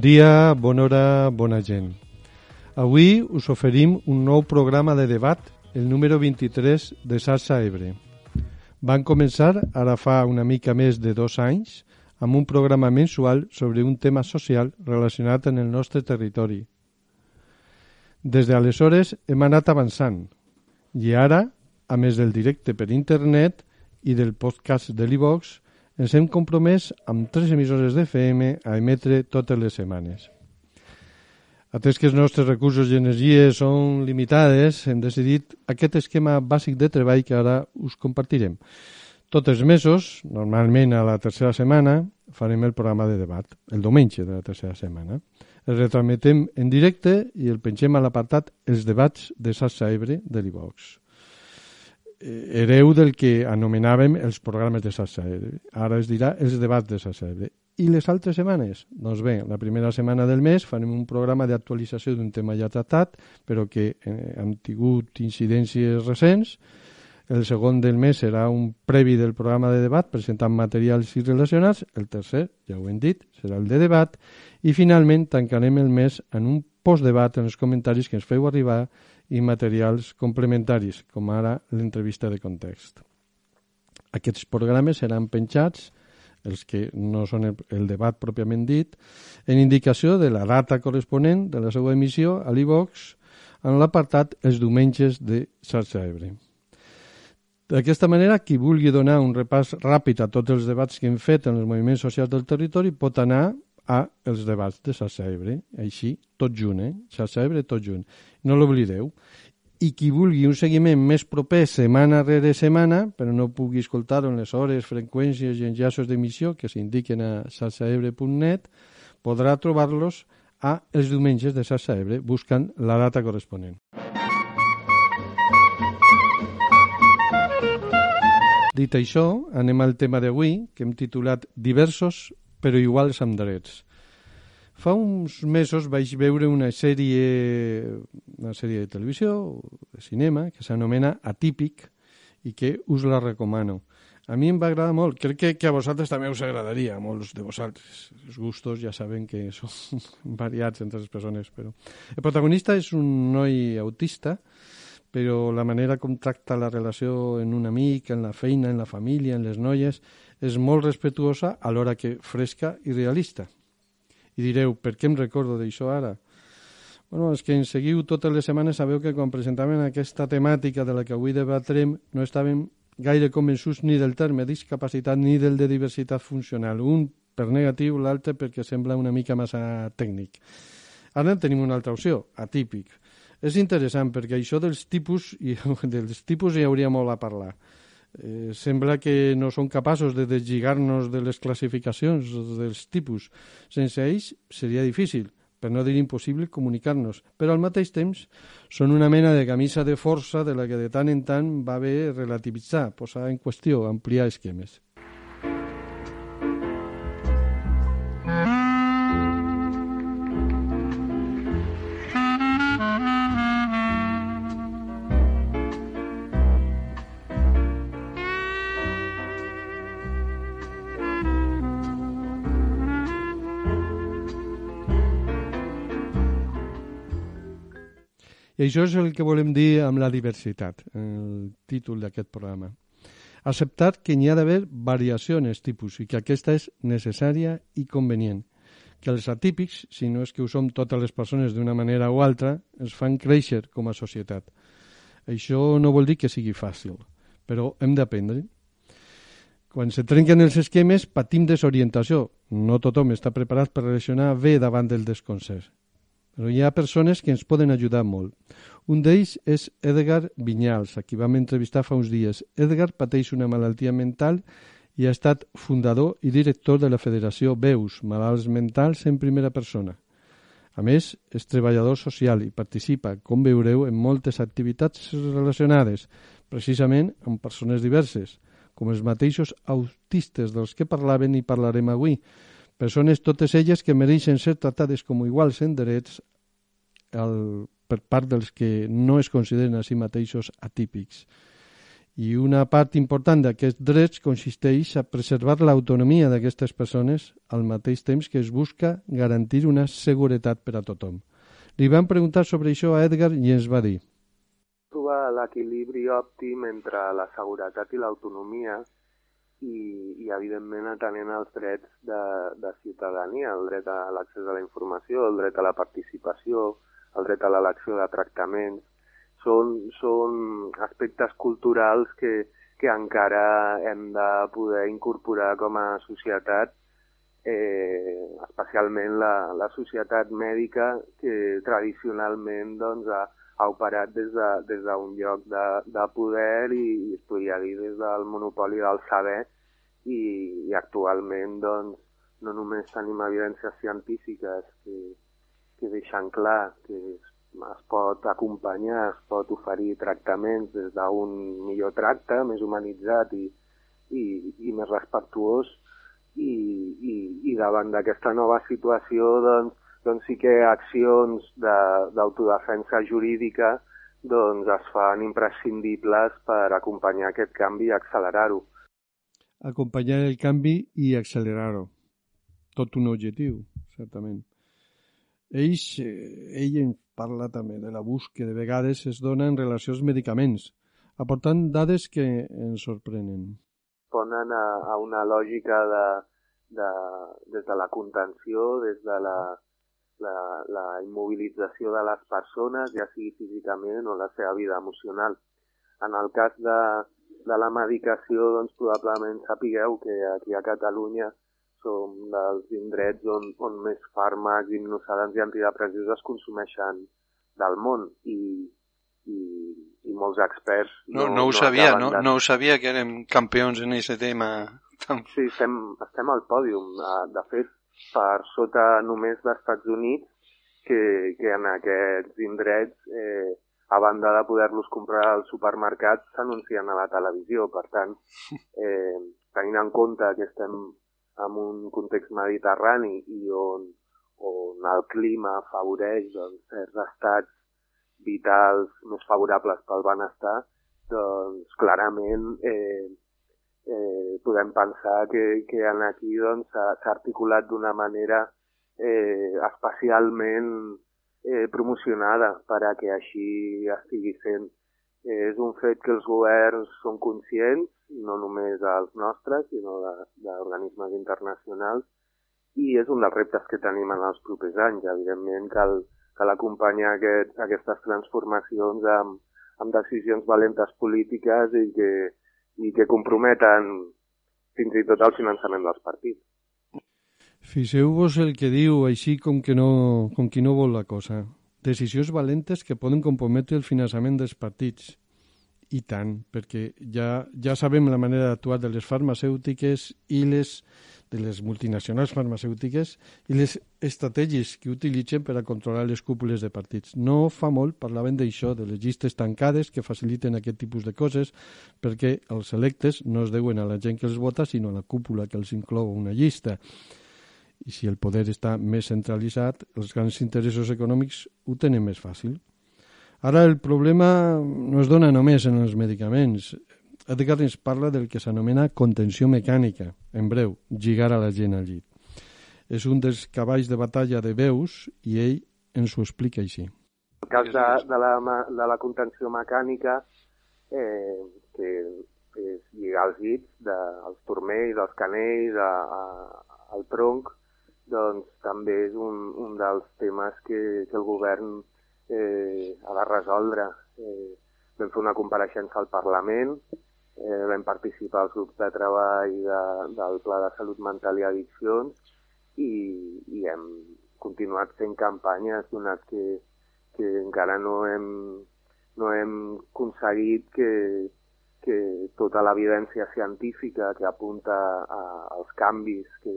Dia, bona hora, bona gent. Avui us oferim un nou programa de debat, el número 23 de Sarsa Ebre. Van començar, ara fa una mica més de dos anys, amb un programa mensual sobre un tema social relacionat en el nostre territori. Des d'aleshores hem anat avançant i ara, a més del directe per internet i del podcast de l'Ivox, ens hem compromès amb tres emissores de FM a emetre totes les setmanes. Atès que els nostres recursos i energies són limitades, hem decidit aquest esquema bàsic de treball que ara us compartirem. Tots els mesos, normalment a la tercera setmana, farem el programa de debat, el diumenge de la tercera setmana. El retransmetem en directe i el pengem a l'apartat Els debats de Sassa Ebre de l'Ivox. Eh, hereu del que anomenàvem els programes de Sassaebre. Ara es dirà els debats de Sassaebre. I les altres setmanes? Doncs bé, la primera setmana del mes farem un programa d'actualització d'un tema ja tractat, però que eh, han tingut incidències recents. El segon del mes serà un previ del programa de debat presentant materials i relacionats. El tercer, ja ho hem dit, serà el de debat. I finalment tancarem el mes en un postdebat en els comentaris que ens feu arribar i materials complementaris, com ara l'entrevista de context. Aquests programes seran penjats, els que no són el, el debat pròpiament dit, en indicació de la data corresponent de la seva emissió a l'IVOX en l'apartat els diumenges de Xarxa Ebre. D'aquesta manera, qui vulgui donar un repàs ràpid a tots els debats que hem fet en els moviments socials del territori pot anar a els debats de Xarxa Ebre, així, tot junt, eh? Xarxa Ebre, tot junt no l'oblideu. I qui vulgui un seguiment més proper setmana rere setmana, però no pugui escoltar en les hores, freqüències i enllaços d'emissió que s'indiquen a salsaebre.net, podrà trobar-los a els diumenges de Salsa Ebre, buscant la data corresponent. Dit això, anem al tema d'avui, que hem titulat Diversos però iguals amb drets. Fa uns mesos vaig veure una sèrie, una sèrie de televisió, de cinema, que s'anomena Atípic i que us la recomano. A mi em va agradar molt. Crec que, que a vosaltres també us agradaria, a molts de vosaltres. Els gustos ja saben que són variats entre les persones, però... El protagonista és un noi autista, però la manera com tracta la relació en un amic, en la feina, en la família, en les noies, és molt respetuosa alhora que fresca i realista. I direu, per què em recordo d'això ara? Bueno, és que en seguiu totes les setmanes sabeu que quan presentaven aquesta temàtica de la que avui debatrem no estàvem gaire convençuts ni del terme discapacitat ni del de diversitat funcional. Un per negatiu, l'altre perquè sembla una mica massa tècnic. Ara tenim una altra opció, atípic. És interessant perquè això dels tipus, i dels tipus hi hauria molt a parlar eh, sembla que no són capaços de deslligar-nos de les classificacions dels tipus. Sense ells seria difícil, per no dir impossible, comunicar-nos. Però al mateix temps són una mena de camisa de força de la que de tant en tant va bé relativitzar, posar en qüestió, ampliar esquemes. I això és el que volem dir amb la diversitat, el títol d'aquest programa. Acceptar que n'hi ha d'haver variacions tipus i que aquesta és necessària i convenient. Que els atípics, si no és que ho som totes les persones d'una manera o altra, ens fan créixer com a societat. Això no vol dir que sigui fàcil, però hem d'aprendre. Quan se trenquen els esquemes, patim desorientació. No tothom està preparat per reaccionar bé davant del desconcert però hi ha persones que ens poden ajudar molt. Un d'ells és Edgar Vinyals, a qui vam entrevistar fa uns dies. Edgar pateix una malaltia mental i ha estat fundador i director de la Federació Veus, Malalts Mentals en Primera Persona. A més, és treballador social i participa, com veureu, en moltes activitats relacionades, precisament amb persones diverses, com els mateixos autistes dels que parlaven i parlarem avui, persones totes elles que mereixen ser tractades com iguals en drets el, per part dels que no es consideren a si mateixos atípics i una part important d'aquests drets consisteix a preservar l'autonomia d'aquestes persones al mateix temps que es busca garantir una seguretat per a tothom. Li van preguntar sobre això a Edgar i ens va dir trobar l'equilibri òptim entre la seguretat i l'autonomia i, i, evidentment, atenent els drets de, de ciutadania, el dret a l'accés a la informació, el dret a la participació, el dret a l'elecció de tractaments, són, són aspectes culturals que, que encara hem de poder incorporar com a societat, eh, especialment la, la societat mèdica que tradicionalment doncs, ha, ha operat des d'un de, des lloc de, de poder i, i es podria dir des del monopoli del saber i, i actualment doncs, no només tenim evidències científiques que, que deixen clar que es pot acompanyar, es pot oferir tractaments des d'un millor tracte, més humanitzat i, i, i més respectuós i, i, i davant d'aquesta nova situació doncs, doncs sí que accions d'autodefensa de, jurídica doncs es fan imprescindibles per acompanyar aquest canvi i accelerar-ho. Acompanyar el canvi i accelerar-ho. Tot un objectiu, certament. Ells, eh, ell en parla també de l'abús que de vegades es dona en relació als medicaments, aportant dades que ens sorprenen. Ponen a, a una lògica de, de, des de la contenció, des de la, la, la immobilització de les persones, ja sigui físicament o la seva vida emocional. En el cas de, de la medicació, doncs probablement sapigueu que aquí a Catalunya som dels indrets on, on més fàrmacs, hipnosedants i antidepressius es consumeixen del món i, i, i molts experts... No, no, no ho no sabia, no? De... No ho sabia que érem campions en aquest tema. Sí, estem, estem al pòdium. De fet, per sota només dels Estats Units, que, que en aquests indrets, eh, a banda de poder-los comprar al supermercat, s'anuncien a la televisió. Per tant, eh, tenint en compte que estem en un context mediterrani i on, on el clima afavoreix doncs, certs estats vitals més favorables pel benestar, doncs clarament eh, eh, podem pensar que, que en aquí doncs, s'ha doncs, articulat d'una manera eh, especialment eh, promocionada per a que així estigui sent. Eh, és un fet que els governs són conscients no només als nostres, sinó d'organismes internacionals, i és un dels reptes que tenim en els propers anys. Evidentment, cal, cal acompanyar aquest, aquestes transformacions amb, amb decisions valentes polítiques i que, i que comprometen fins i tot el finançament dels partits. Fixeu-vos el que diu així com, que no, com qui no vol la cosa. Decisions valentes que poden comprometre el finançament dels partits i tant, perquè ja, ja sabem la manera d'actuar de les farmacèutiques i les de les multinacionals farmacèutiques i les estratègies que utilitzen per a controlar les cúpules de partits. No fa molt parlaven d'això, de les llistes tancades que faciliten aquest tipus de coses perquè els electes no es deuen a la gent que els vota, sinó a la cúpula que els inclou una llista. I si el poder està més centralitzat, els grans interessos econòmics ho tenen més fàcil. Ara el problema no es dona només en els medicaments. Edgar ens parla del que s'anomena contenció mecànica, en breu, lligar a la gent al llit. És un dels cavalls de batalla de veus i ell ens ho explica així. El cas de, de, la, de la contenció mecànica, eh, que és lligar els dits dels turmells, dels canells, a, a, al tronc, doncs també és un, un dels temes que, que el govern eh, ha de resoldre. Eh, vam fer una compareixença al Parlament, eh, vam participar als grups de treball de, del Pla de Salut Mental i Addiccions i, i hem continuat fent campanyes donat que, que encara no hem, no hem aconseguit que, que tota l'evidència científica que apunta a, als canvis que,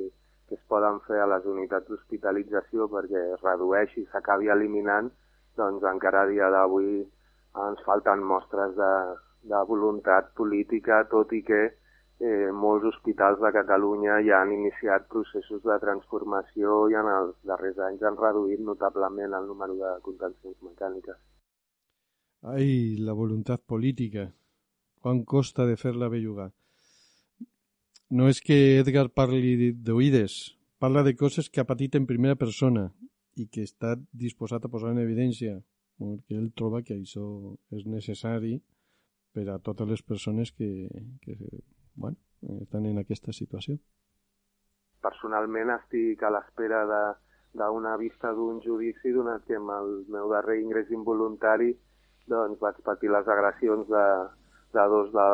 que es poden fer a les unitats d'hospitalització perquè es redueixi i s'acabi eliminant, doncs encara a dia d'avui ens falten mostres de, de voluntat política, tot i que eh, molts hospitals de Catalunya ja han iniciat processos de transformació i en els darrers anys han reduït notablement el número de contencions mecàniques. Ai, la voluntat política. Quan costa de fer-la bellugar. No és que Edgar parli d'oïdes, parla de coses que ha patit en primera persona i que està disposat a posar en evidència, perquè ell troba que això és necessari per a totes les persones que, que bueno, estan en aquesta situació. Personalment estic a l'espera d'una vista d'un judici donat que amb el meu darrer ingrés involuntari doncs vaig patir les agressions de, de dos de,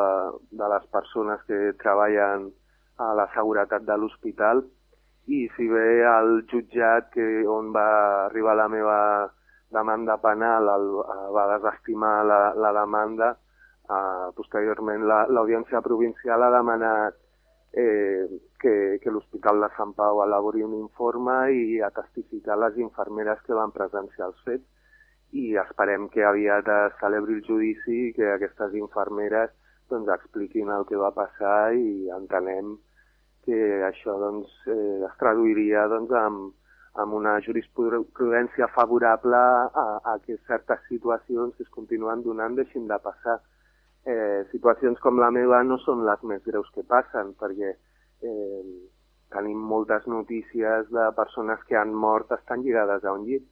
de les persones que treballen a la seguretat de l'hospital i si bé el jutjat que on va arribar la meva demanda penal el, va desestimar la, la demanda, Uh, posteriorment, l'Audiència la, Provincial ha demanat eh, que, que l'Hospital de Sant Pau elabori un informe i a testificar les infermeres que van presenciar els fets. I esperem que aviat es celebri el judici i que aquestes infermeres doncs, expliquin el que va passar i entenem que això doncs, eh, es traduiria doncs, amb, amb una jurisprudència favorable a, a que certes situacions que es continuen donant deixin de passar eh, situacions com la meva no són les més greus que passen, perquè eh, tenim moltes notícies de persones que han mort estan lligades a un llit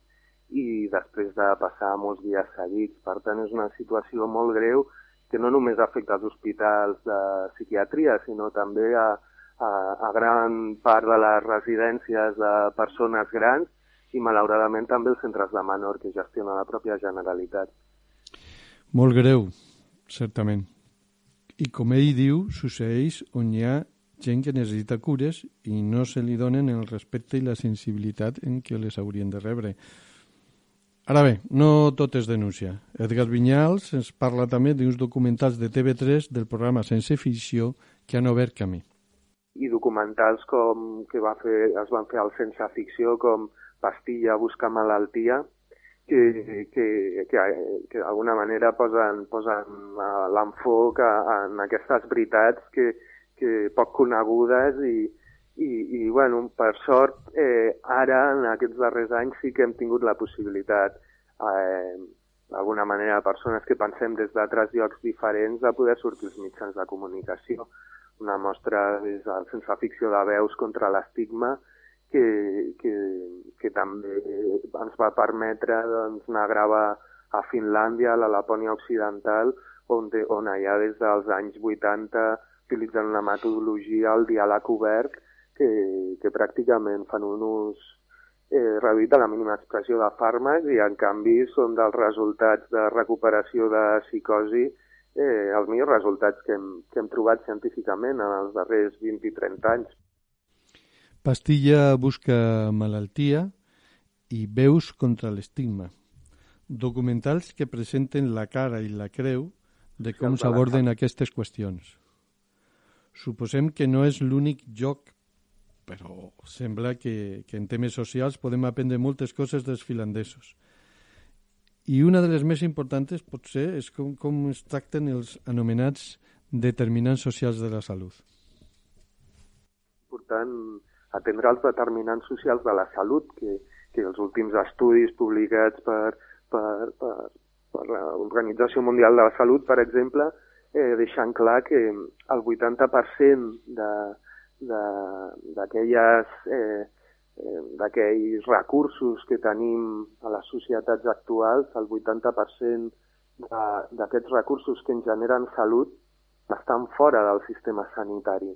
i després de passar molts dies seguits. Per tant, és una situació molt greu que no només afecta els hospitals de psiquiatria, sinó també a, a, a gran part de les residències de persones grans i malauradament també els centres de menor que gestiona la pròpia Generalitat. Molt greu, certament. I com ell diu, succeeix on hi ha gent que necessita cures i no se li donen el respecte i la sensibilitat en què les haurien de rebre. Ara bé, no tot és denúncia. Edgar Vinyals ens parla també d'uns documentals de TV3 del programa Sense Ficció que han obert camí. I documentals com que va fer, es van fer al Sense Ficció com Pastilla busca malaltia, que, que, que, que d'alguna manera posen, posen l'enfoc en aquestes veritats que, que poc conegudes i, i, i bueno, per sort, eh, ara, en aquests darrers anys, sí que hem tingut la possibilitat, eh, d'alguna manera, persones que pensem des d'altres llocs diferents, de poder sortir als mitjans de comunicació. Una mostra és el Sense Ficció de Veus contra l'estigma, que, que, que també ens va permetre doncs, anar a gravar a Finlàndia, a la Lapònia Occidental, on, de, on allà des dels anys 80 utilitzen una metodologia, el diàleg obert, que, que pràcticament fan un ús eh, reduït a la mínima expressió de fàrmacs i en canvi són dels resultats de recuperació de psicosi eh, els millors resultats que hem, que hem trobat científicament en els darrers 20 i 30 anys. Pastilla busca malaltia i veus contra l'estigma. Documentals que presenten la cara i la creu de com s'aborden aquestes qüestions. Suposem que no és l'únic joc, però sembla que, que en temes socials podem aprendre moltes coses dels finlandesos. I una de les més importants potser és com, com es tracten els anomenats determinants socials de la salut. Per tant, atendre els determinants socials de la salut, que, que els últims estudis publicats per, per, per, per l'Organització Mundial de la Salut, per exemple, eh, deixant clar que el 80% d'aquelles eh, d'aquells recursos que tenim a les societats actuals, el 80% d'aquests recursos que ens generen salut estan fora del sistema sanitari.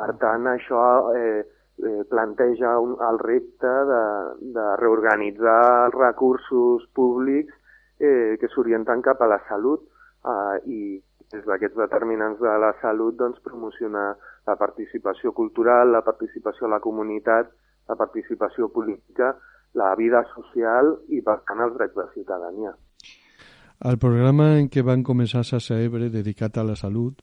Per tant, això eh, eh, planteja un, el repte de, de reorganitzar els recursos públics eh, que s'orienten cap a la salut eh, i des d'aquests determinants de la salut doncs, promocionar la participació cultural, la participació a la comunitat, la participació política, la vida social i, per tant, els drets de ciutadania. Al programa en què van començar Sassa Ebre, dedicat a la salut,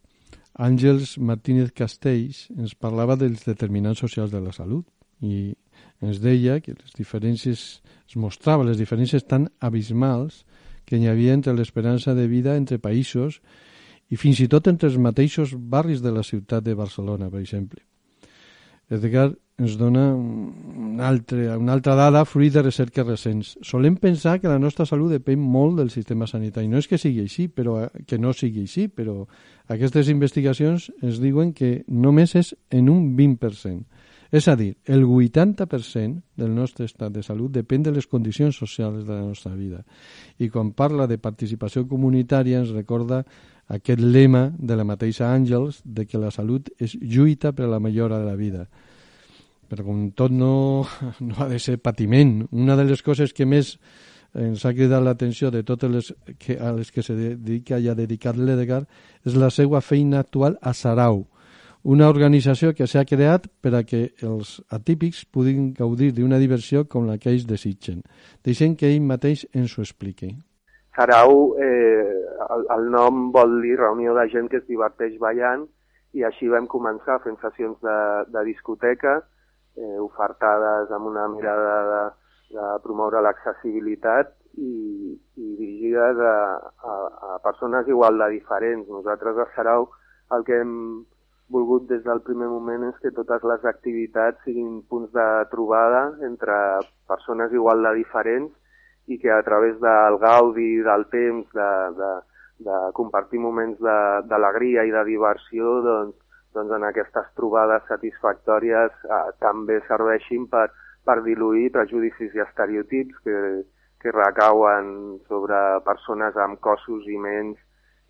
Àngels Martínez Castells ens parlava dels determinants socials de la salut i ens deia que les diferències, es mostrava les diferències tan abismals que hi havia entre l'esperança de vida entre països i fins i tot entre els mateixos barris de la ciutat de Barcelona, per exemple. Edgar ens dona una altra, una altra dada fruit de recerques recents. Solem pensar que la nostra salut depèn molt del sistema sanitari. No és que sigui així, però que no sigui així, però aquestes investigacions ens diuen que només és en un 20%. És a dir, el 80% del nostre estat de salut depèn de les condicions socials de la nostra vida. I quan parla de participació comunitària ens recorda aquest lema de la mateixa Àngels de que la salut és lluita per a la millora de la vida. Però com tot no, no ha de ser patiment. Una de les coses que més ens ha cridat l'atenció de totes les que, a les que se dedica i ha dedicat l'Edgar és la seva feina actual a Sarau, una organització que s'ha creat per a que els atípics puguin gaudir d'una diversió com la que ells desitgen. Deixem que ell mateix ens ho expliqui. Sarau, eh, el, el nom vol dir reunió de gent que es diverteix ballant i així vam començar fent sessions de, de discoteca eh, ofertades amb una mirada de, de promoure l'accessibilitat i, i dirigides a, a, a persones igual de diferents. Nosaltres a Sarau el que hem volgut des del primer moment és que totes les activitats siguin punts de trobada entre persones igual de diferents i que a través del gaudi, del temps, de, de, de compartir moments d'alegria i de diversió, doncs, doncs en aquestes trobades satisfactòries eh, també serveixin per, per diluir prejudicis i estereotips que, que recauen sobre persones amb cossos i ments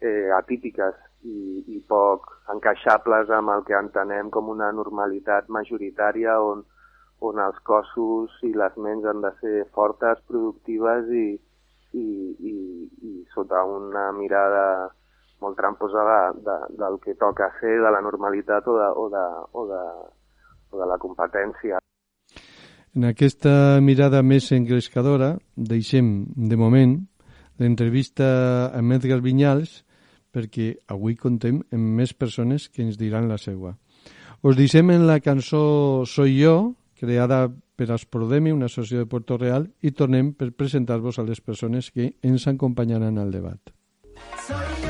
eh, atípiques i, i poc encaixables amb el que entenem com una normalitat majoritària on, on els cossos i les ments han de ser fortes, productives i, i, i, i sota una mirada molt tramposa de, de, del que toca fer, de la normalitat o de, o de, o de, o de la competència. En aquesta mirada més engrescadora deixem, de moment, l'entrevista amb Edgar Vinyals perquè avui contem amb més persones que ens diran la seva. Us deixem en la cançó Soy yo, creada per Asprodemi, una associació de Puerto Real, i tornem per presentar-vos a les persones que ens acompanyaran al debat. Soy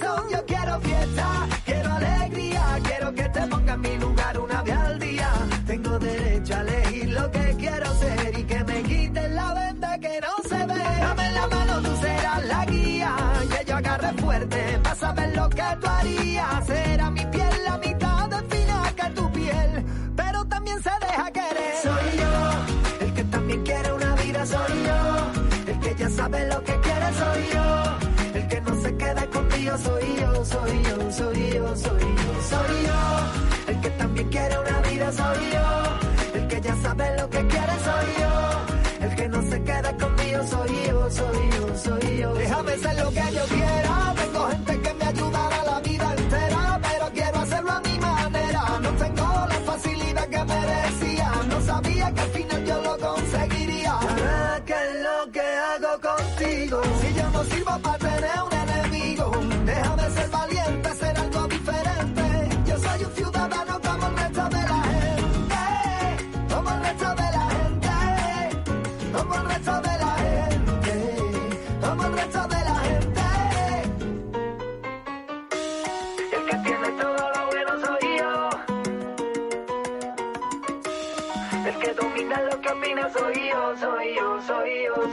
yo. quiero fiesta, quiero alegría, quiero que te ponga en mi lugar una vez al día. Tengo derecho a elegir lo que quiero ser y que me quiten la venda que no se ve. Dame la mano, tú serás la guía, que yo agarre fuerte para saber lo que tú harías. Será que yo quiera.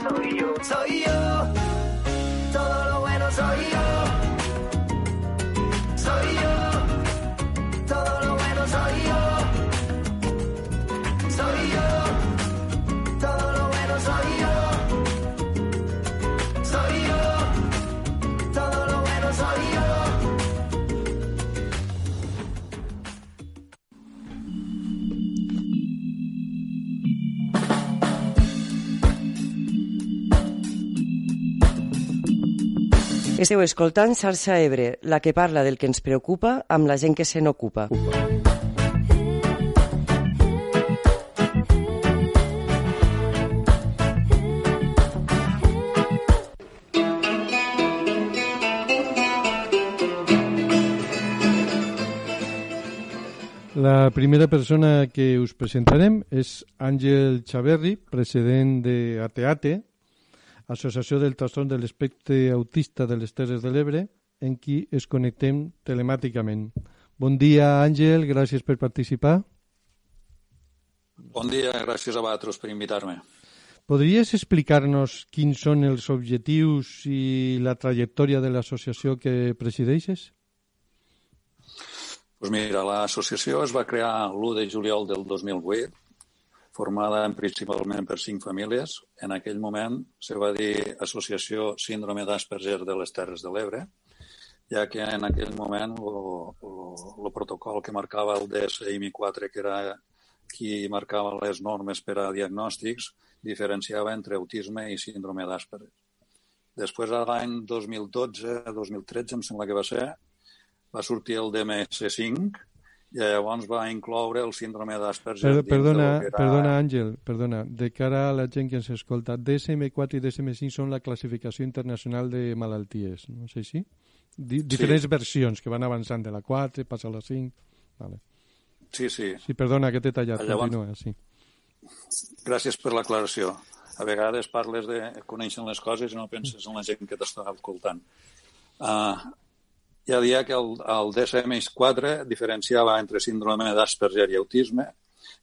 Soy yo, soy yo. Todo lo bueno soy yo. Soy yo. Esteu escoltant Xarxa Ebre, la que parla del que ens preocupa amb la gent que se n'ocupa. La primera persona que us presentarem és Àngel Xaverri, president de ATEATE, Associació del Trastorn de l'Espectre Autista de les Terres de l'Ebre, en qui es connectem telemàticament. Bon dia, Àngel, gràcies per participar. Bon dia, gràcies a vosaltres per invitar-me. Podries explicar-nos quins són els objectius i la trajectòria de l'associació que presideixes? Pues mira, l'associació es va crear l'1 de juliol del 2008, formada principalment per cinc famílies. En aquell moment se va dir Associació Síndrome d'Asperger de les Terres de l'Ebre, ja que en aquell moment el protocol que marcava el DSM-4, que era qui marcava les normes per a diagnòstics, diferenciava entre autisme i síndrome d'Asperger. Després, l'any 2012-2013, em sembla que va ser, va sortir el DMS5 i llavors va incloure el síndrome d'Asperger. Per, perdona, era... perdona, Àngel, perdona. De cara a la gent que ens escolta, DSM-4 i DSM-5 són la classificació internacional de malalties, no sé si? Di diferents sí. versions que van avançant de la 4, passa a la 5... Vale. Sí, sí. Sí, perdona, que t'he tallat. Llavors, Continua, sí. Gràcies per l'aclaració. A vegades parles de conèixer les coses i no penses en la gent que t'està escoltant. Uh, ja dia que el, el DSM-4 diferenciava entre síndrome d'Asperger i autisme,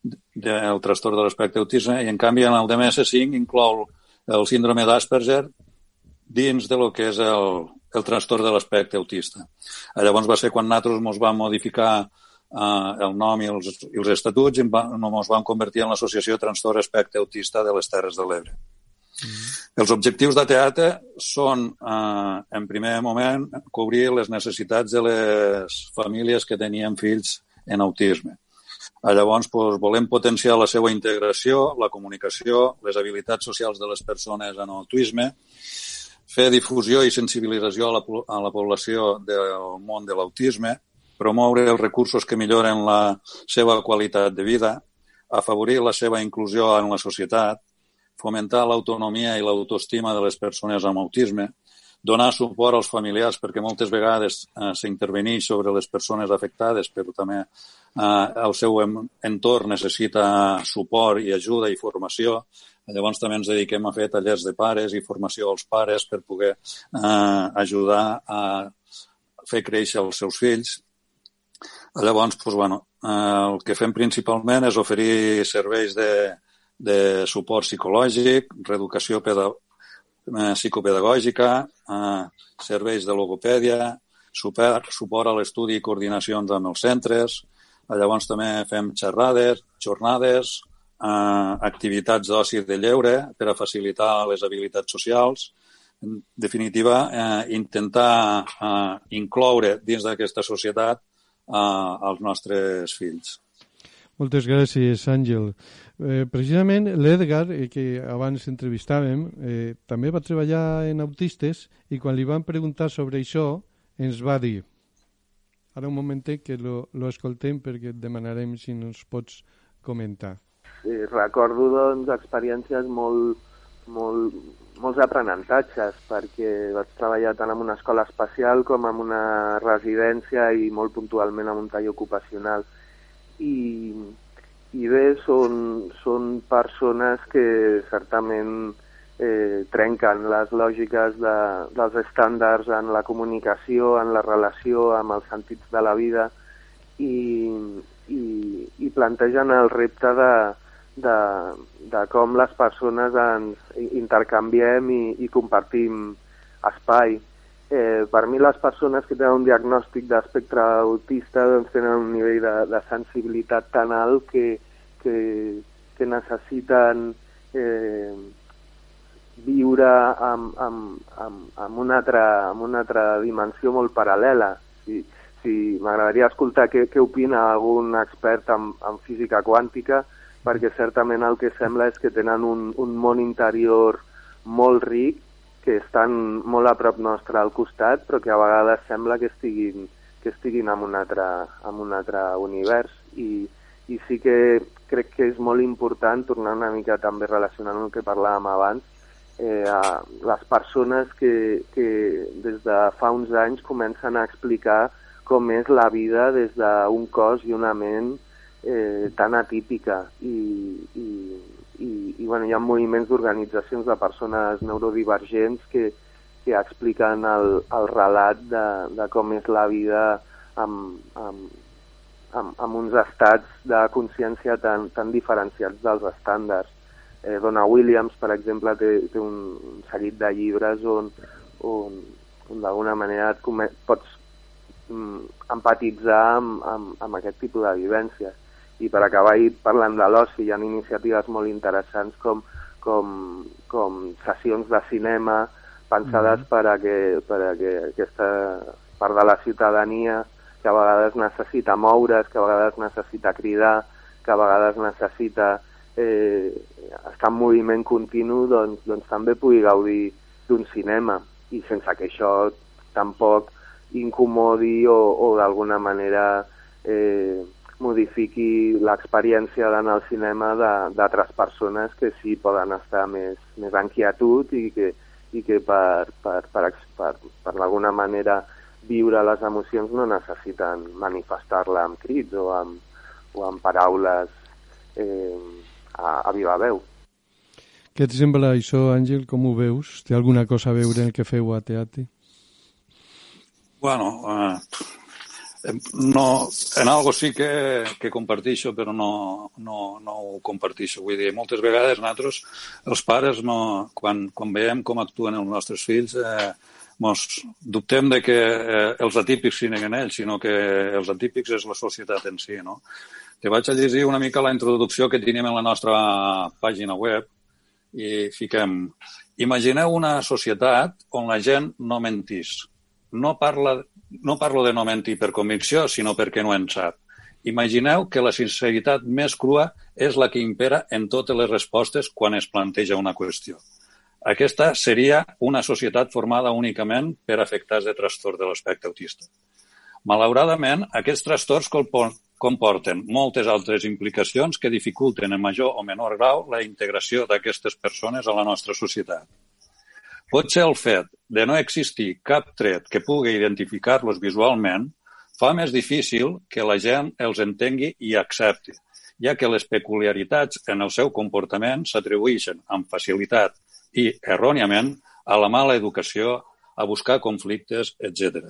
del trastorn de l'espectre autisme, i en canvi en el DMS5 inclou el síndrome d'Asperger dins de lo que és el, el trastorn de l'espectre autista. Llavors va ser quan nosaltres ens vam modificar eh, el nom i els, i els estatuts i ens va, vam convertir en l'Associació Trastorn Espectre Autista de les Terres de l'Ebre. Mm. Els objectius de teatre són, eh, en primer moment, cobrir les necessitats de les famílies que tenien fills en autisme. Eh, llavors, doncs, volem potenciar la seva integració, la comunicació, les habilitats socials de les persones en autisme, fer difusió i sensibilització a la, a la població del món de l'autisme, promoure els recursos que milloren la seva qualitat de vida, afavorir la seva inclusió en la societat, fomentar l'autonomia i l'autoestima de les persones amb autisme, donar suport als familiars perquè moltes vegades eh, s'interveneix sobre les persones afectades, però també eh, el seu entorn necessita suport i ajuda i formació. Llavors també ens dediquem a fer tallers de pares i formació als pares per poder eh, ajudar a fer créixer els seus fills. Llavors, doncs, bueno, eh, el que fem principalment és oferir serveis de, de suport psicològic, reeducació eh, psicopedagògica, eh, serveis de logopèdia, suport, suport a l'estudi i coordinacions amb els centres. Llavors també fem xerrades, jornades, eh, activitats d'oci de lleure per a facilitar les habilitats socials. En definitiva, eh, intentar eh, incloure dins d'aquesta societat eh, els nostres fills. Moltes gràcies, Àngel. Eh, precisament l'Edgar, eh, que abans entrevistàvem, eh, també va treballar en autistes i quan li van preguntar sobre això ens va dir ara un momentet que lo, lo escoltem perquè et demanarem si ens pots comentar. Sí, recordo doncs experiències molt, molt, molts aprenentatges perquè vaig treballar tant en una escola especial com en una residència i molt puntualment en un tall ocupacional i, i bé, són, són persones que certament eh, trenquen les lògiques de, dels estàndards en la comunicació, en la relació amb els sentits de la vida i, i, i plantegen el repte de, de, de com les persones ens intercanviem i, i compartim espai. Eh, per mi les persones que tenen un diagnòstic d'espectre autista doncs, tenen un nivell de, de sensibilitat tan alt que, que, que necessiten eh, viure amb, amb, amb, amb, una altra, amb una altra dimensió molt paral·lela. Si, si M'agradaria escoltar què, què opina algun expert en, en física quàntica, perquè certament el que sembla és que tenen un, un món interior molt ric que estan molt a prop nostre al costat, però que a vegades sembla que estiguin, que estiguin en, un altre, en un altre univers. I, I sí que crec que és molt important, tornar una mica també relacionant el que parlàvem abans, eh, a les persones que, que des de fa uns anys comencen a explicar com és la vida des d'un cos i una ment eh, tan atípica i, i, bueno, hi ha moviments d'organitzacions de persones neurodivergents que, que expliquen el, el relat de, de com és la vida amb, amb, amb, amb uns estats de consciència tan, tan diferenciats dels estàndards. Eh, Donna Williams, per exemple, té, té un seguit de llibres on, on, on d'alguna manera et pots mm, empatitzar amb, amb, amb aquest tipus de vivències. I per acabar i parlant de l'oci, hi ha iniciatives molt interessants com, com, com sessions de cinema pensades mm -hmm. per, a que, per a que aquesta part de la ciutadania que a vegades necessita moure's, que a vegades necessita cridar, que a vegades necessita eh, estar en moviment continu, doncs, doncs també pugui gaudir d'un cinema i sense que això tampoc incomodi o, o d'alguna manera eh, modifiqui l'experiència d'anar al cinema d'altres persones que sí poden estar més, més en quietud i que, i que per, per, per, per, per d'alguna manera viure les emocions no necessiten manifestar-la amb crits o amb, o amb paraules eh, a, a viva veu. Què et sembla això, Àngel? Com ho veus? Té alguna cosa a veure en el que feu a teatre? Bueno, eh, no, en algo sí que, que compartixo, però no, no, no ho compartixo. Vull dir, moltes vegades nosaltres, els pares, no, quan, quan veiem com actuen els nostres fills, eh, mos dubtem de que eh, els atípics siguin ells, sinó que els atípics és la societat en si, no? Te vaig a llegir una mica la introducció que tenim en la nostra pàgina web i fiquem Imagineu una societat on la gent no mentís. No, parla, no parlo de no mentir per convicció, sinó perquè no en sap. Imagineu que la sinceritat més crua és la que impera en totes les respostes quan es planteja una qüestió. Aquesta seria una societat formada únicament per afectats de trastorn de l'aspecte autista. Malauradament, aquests trastorns comporten moltes altres implicacions que dificulten en major o menor grau la integració d'aquestes persones a la nostra societat. Pot ser el fet de no existir cap tret que pugui identificar-los visualment fa més difícil que la gent els entengui i accepti, ja que les peculiaritats en el seu comportament s'atribueixen amb facilitat i erròniament a la mala educació, a buscar conflictes, etc.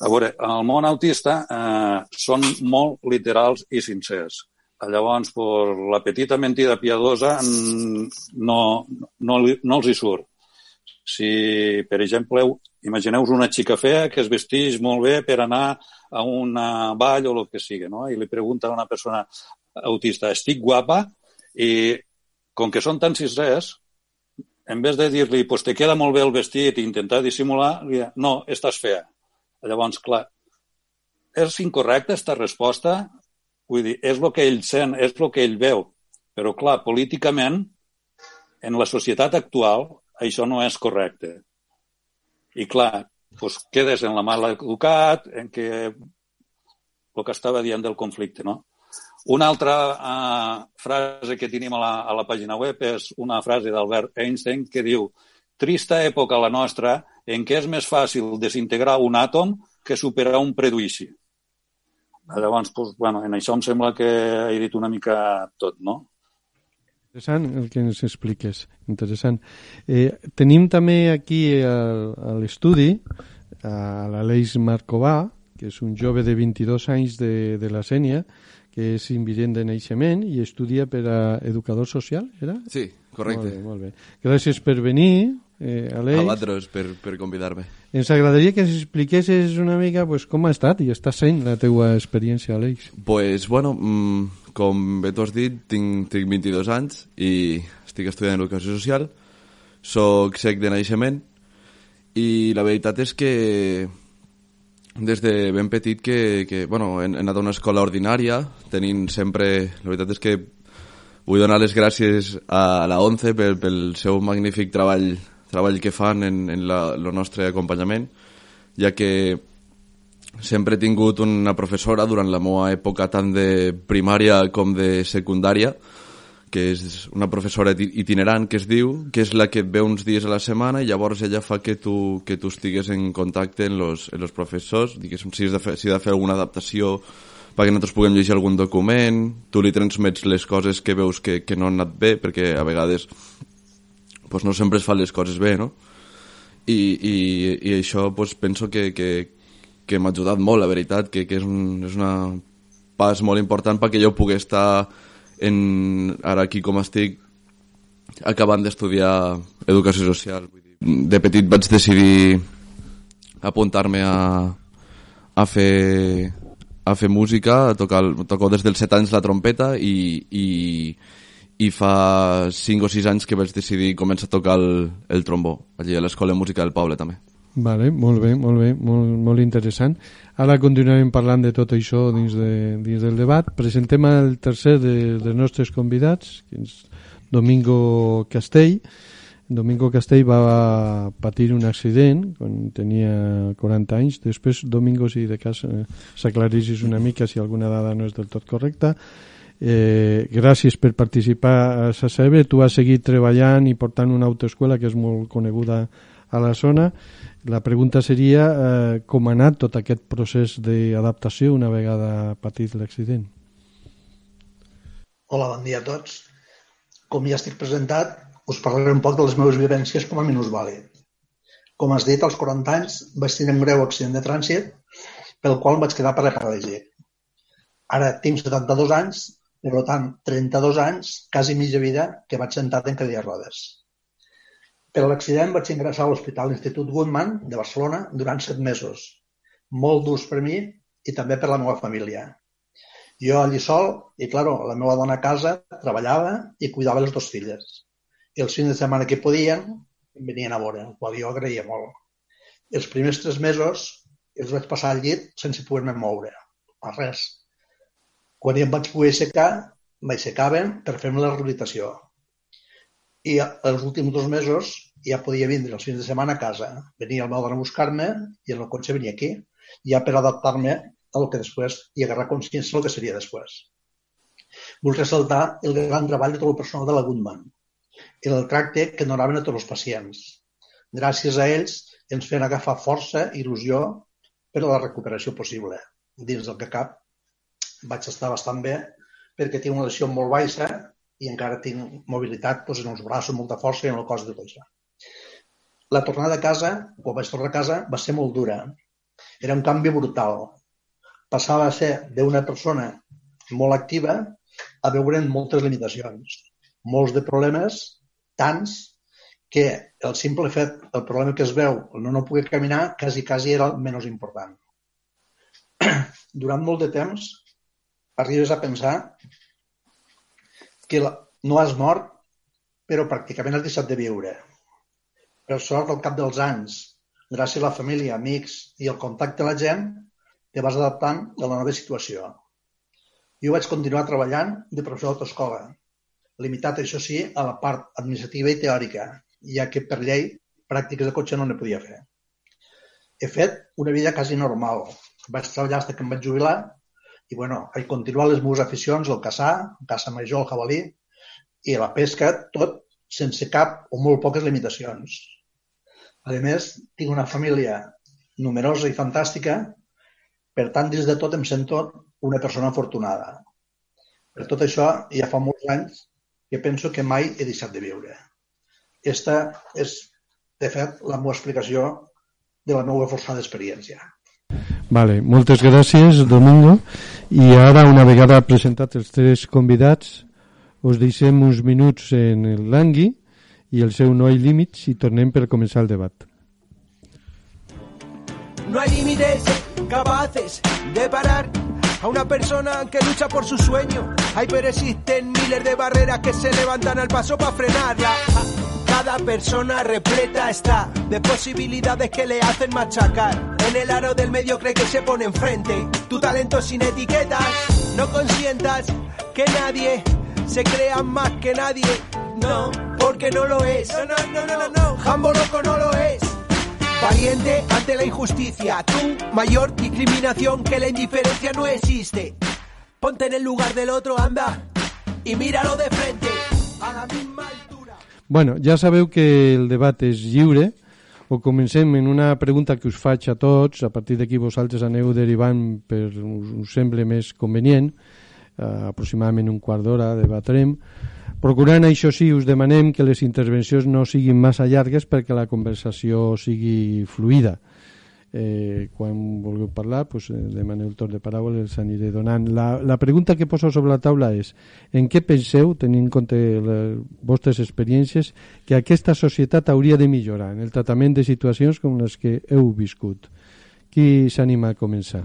A veure, en el món autista eh, són molt literals i sincers. Llavors, per la petita mentida piadosa no, no, no els hi surt. Si, per exemple, imagineu una xica fea que es vesteix molt bé per anar a una ball o el que sigui, no? i li pregunta a una persona autista, estic guapa? I com que són tan sincers, en vez de dir-li, pues te queda molt bé el vestit i intentar dissimular, li diu, no, estàs fea. Llavors, clar, és incorrecta aquesta resposta? Vull dir, és el que ell sent, és el que ell veu. Però, clar, políticament, en la societat actual, això no és correcte. I, clar, doncs quedes en la mal educat, en què el que estava dient del conflicte, no? Una altra uh, frase que tenim a la, a la pàgina web és una frase d'Albert Einstein que diu Trista època la nostra en què és més fàcil desintegrar un àtom que superar un prejudici. Llavors, doncs, bueno, en això em sembla que he dit una mica tot, no? Interessant el que ens expliques, interessant. Eh, tenim també aquí a, a l'estudi a l'Aleix Marcovà, que és un jove de 22 anys de, de la Sènia, que és invident de naixement i estudia per a educador social, era? Sí, correcte. Molt bé, molt bé. Gràcies per venir, eh, Aleix. A vosaltres per, per convidar-me. Ens agradaria que ens expliquessis una mica pues, com ha estat i està sent la teua experiència, Aleix. Pues, bueno, mmm, com bé tu has dit, tinc, tinc 22 anys i estic estudiant educació social, soc sec de naixement i la veritat és que des de ben petit que, que bueno, he, he anat a una escola ordinària, tenint sempre... La veritat és que vull donar les gràcies a la ONCE pel, pel seu magnífic treball treball que fan en, en la, el nostre acompanyament, ja que sempre he tingut una professora durant la meva època tant de primària com de secundària, que és una professora itinerant que es diu, que és la que et ve uns dies a la setmana i llavors ella fa que tu, que tu estigues en contacte amb los, en los professors, diguéssim, si, de fer, si de fer alguna adaptació perquè nosaltres puguem llegir algun document, tu li transmets les coses que veus que, que no han anat bé, perquè a vegades pues, no sempre es fan les coses bé, no? I, i, i això pues, penso que, que, que m'ha ajudat molt, la veritat, que, que és, un, és una pas molt important perquè jo pugui estar en, ara aquí com estic acabant d'estudiar educació social. Vull dir, de petit vaig decidir apuntar-me a, a fer a fer música, a tocar, toco des dels 7 anys la trompeta i, i, i fa 5 o 6 anys que vaig decidir començar a tocar el, el trombó, allí a l'Escola de Música del Poble també. Vale, molt bé, molt bé, molt, molt interessant. Ara continuarem parlant de tot això dins, de, dins del debat. Presentem el tercer de, dels nostres convidats, que és Domingo Castell. Domingo Castell va patir un accident quan tenia 40 anys. Després, Domingo, si de cas eh, s'aclarissis una mica si alguna dada no és del tot correcta. Eh, gràcies per participar a SACEB. Tu has seguit treballant i portant una autoescola que és molt coneguda a la zona la pregunta seria eh, com ha anat tot aquest procés d'adaptació una vegada patit l'accident. Hola, bon dia a tots. Com ja estic presentat, us parlaré un poc de les meves vivències com a minusvàlid. Com has dit, als 40 anys vaig tenir un greu accident de trànsit pel qual em vaig quedar paraplegíc. Ara tinc 72 anys, per tant, 32 anys, quasi mitja vida, que vaig sentat en cadira rodes. Per l'accident vaig ingressar a l'Hospital Institut Goodman de Barcelona durant set mesos, molt durs per mi i també per la meva família. Jo allí sol i, claro, la meva dona a casa treballava i cuidava les dues filles. I els fins de setmana que podien venien a veure, el qual jo agraïa molt. Els primers tres mesos els vaig passar al llit sense poder-me moure, a res. Quan ja em vaig poder aixecar, m'aixecaven per fer-me la rehabilitació i els últims dos mesos ja podia vindre els fins de setmana a casa. Venia el meu dona a buscar-me i el cotxe venia aquí, ja per adaptar-me al que després i agarrar consciència del que seria després. Vull ressaltar el gran treball de tot el personal de la Goodman i el tracte que donaven a tots els pacients. Gràcies a ells ens feien agafar força i il·lusió per a la recuperació possible. Dins del que cap vaig estar bastant bé perquè tinc una lesió molt baixa i encara tinc mobilitat doncs, en els braços, molta força i en el cos de tot això. La tornada a casa, quan vaig tornar a casa, va ser molt dura. Era un canvi brutal. Passava a ser d'una persona molt activa a veure moltes limitacions, molts de problemes, tants, que el simple fet, el problema que es veu, no no poder caminar, quasi, quasi era el menys important. Durant molt de temps arribes a pensar que no has mort, però pràcticament has deixat de viure. Per sort, al cap dels anys, gràcies a la família, amics i el contacte amb la gent, te vas adaptant a la nova situació. Jo vaig continuar treballant de professor d'autoescola, limitat, això sí, a la part administrativa i teòrica, ja que per llei pràctiques de cotxe no ne podia fer. He fet una vida quasi normal. Vaig treballar fins que em vaig jubilar i bueno, he continuat les meves aficions, el caçar, caça major, el jabalí, i la pesca, tot sense cap o molt poques limitacions. A més, tinc una família numerosa i fantàstica, per tant, dins de tot em sento una persona afortunada. Per tot això, ja fa molts anys que penso que mai he deixat de viure. Esta és, de fet, la meva explicació de la meva forçada experiència. Vale, moltes gràcies, Domingo. I ara, una vegada presentat els tres convidats, us deixem uns minuts en el Langui i el seu No hay límits i tornem per començar el debat. No hay límites capaces de parar a una persona que lucha por su sueño. Hay pero existen miles de barreras que se levantan al paso para frenarla. Cada persona repleta está de posibilidades que le hacen machacar. En el aro del medio cree que se pone enfrente. Tu talento sin etiquetas. No consientas que nadie se crea más que nadie. No, porque no lo es. No, no, no, no, no, no. Jambo loco no lo es. Valiente ante la injusticia. Tú, mayor discriminación que la indiferencia no existe. Ponte en el lugar del otro, anda. Y míralo de frente. A la misma altura. Bueno, ja sabeu que el debat és lliure, o comencem en una pregunta que us faig a tots, a partir d'aquí vosaltres aneu derivant per us, sembla més convenient, eh, aproximadament un quart d'hora debatrem, procurant això sí, us demanem que les intervencions no siguin massa llargues perquè la conversació sigui fluida. Eh, quan vulgueu parlar, pues, eh, demaneu el torn de paraula i els aniré donant. La, la pregunta que poso sobre la taula és en què penseu, tenint en compte les vostres experiències, que aquesta societat hauria de millorar en el tractament de situacions com les que heu viscut? Qui s'anima a començar?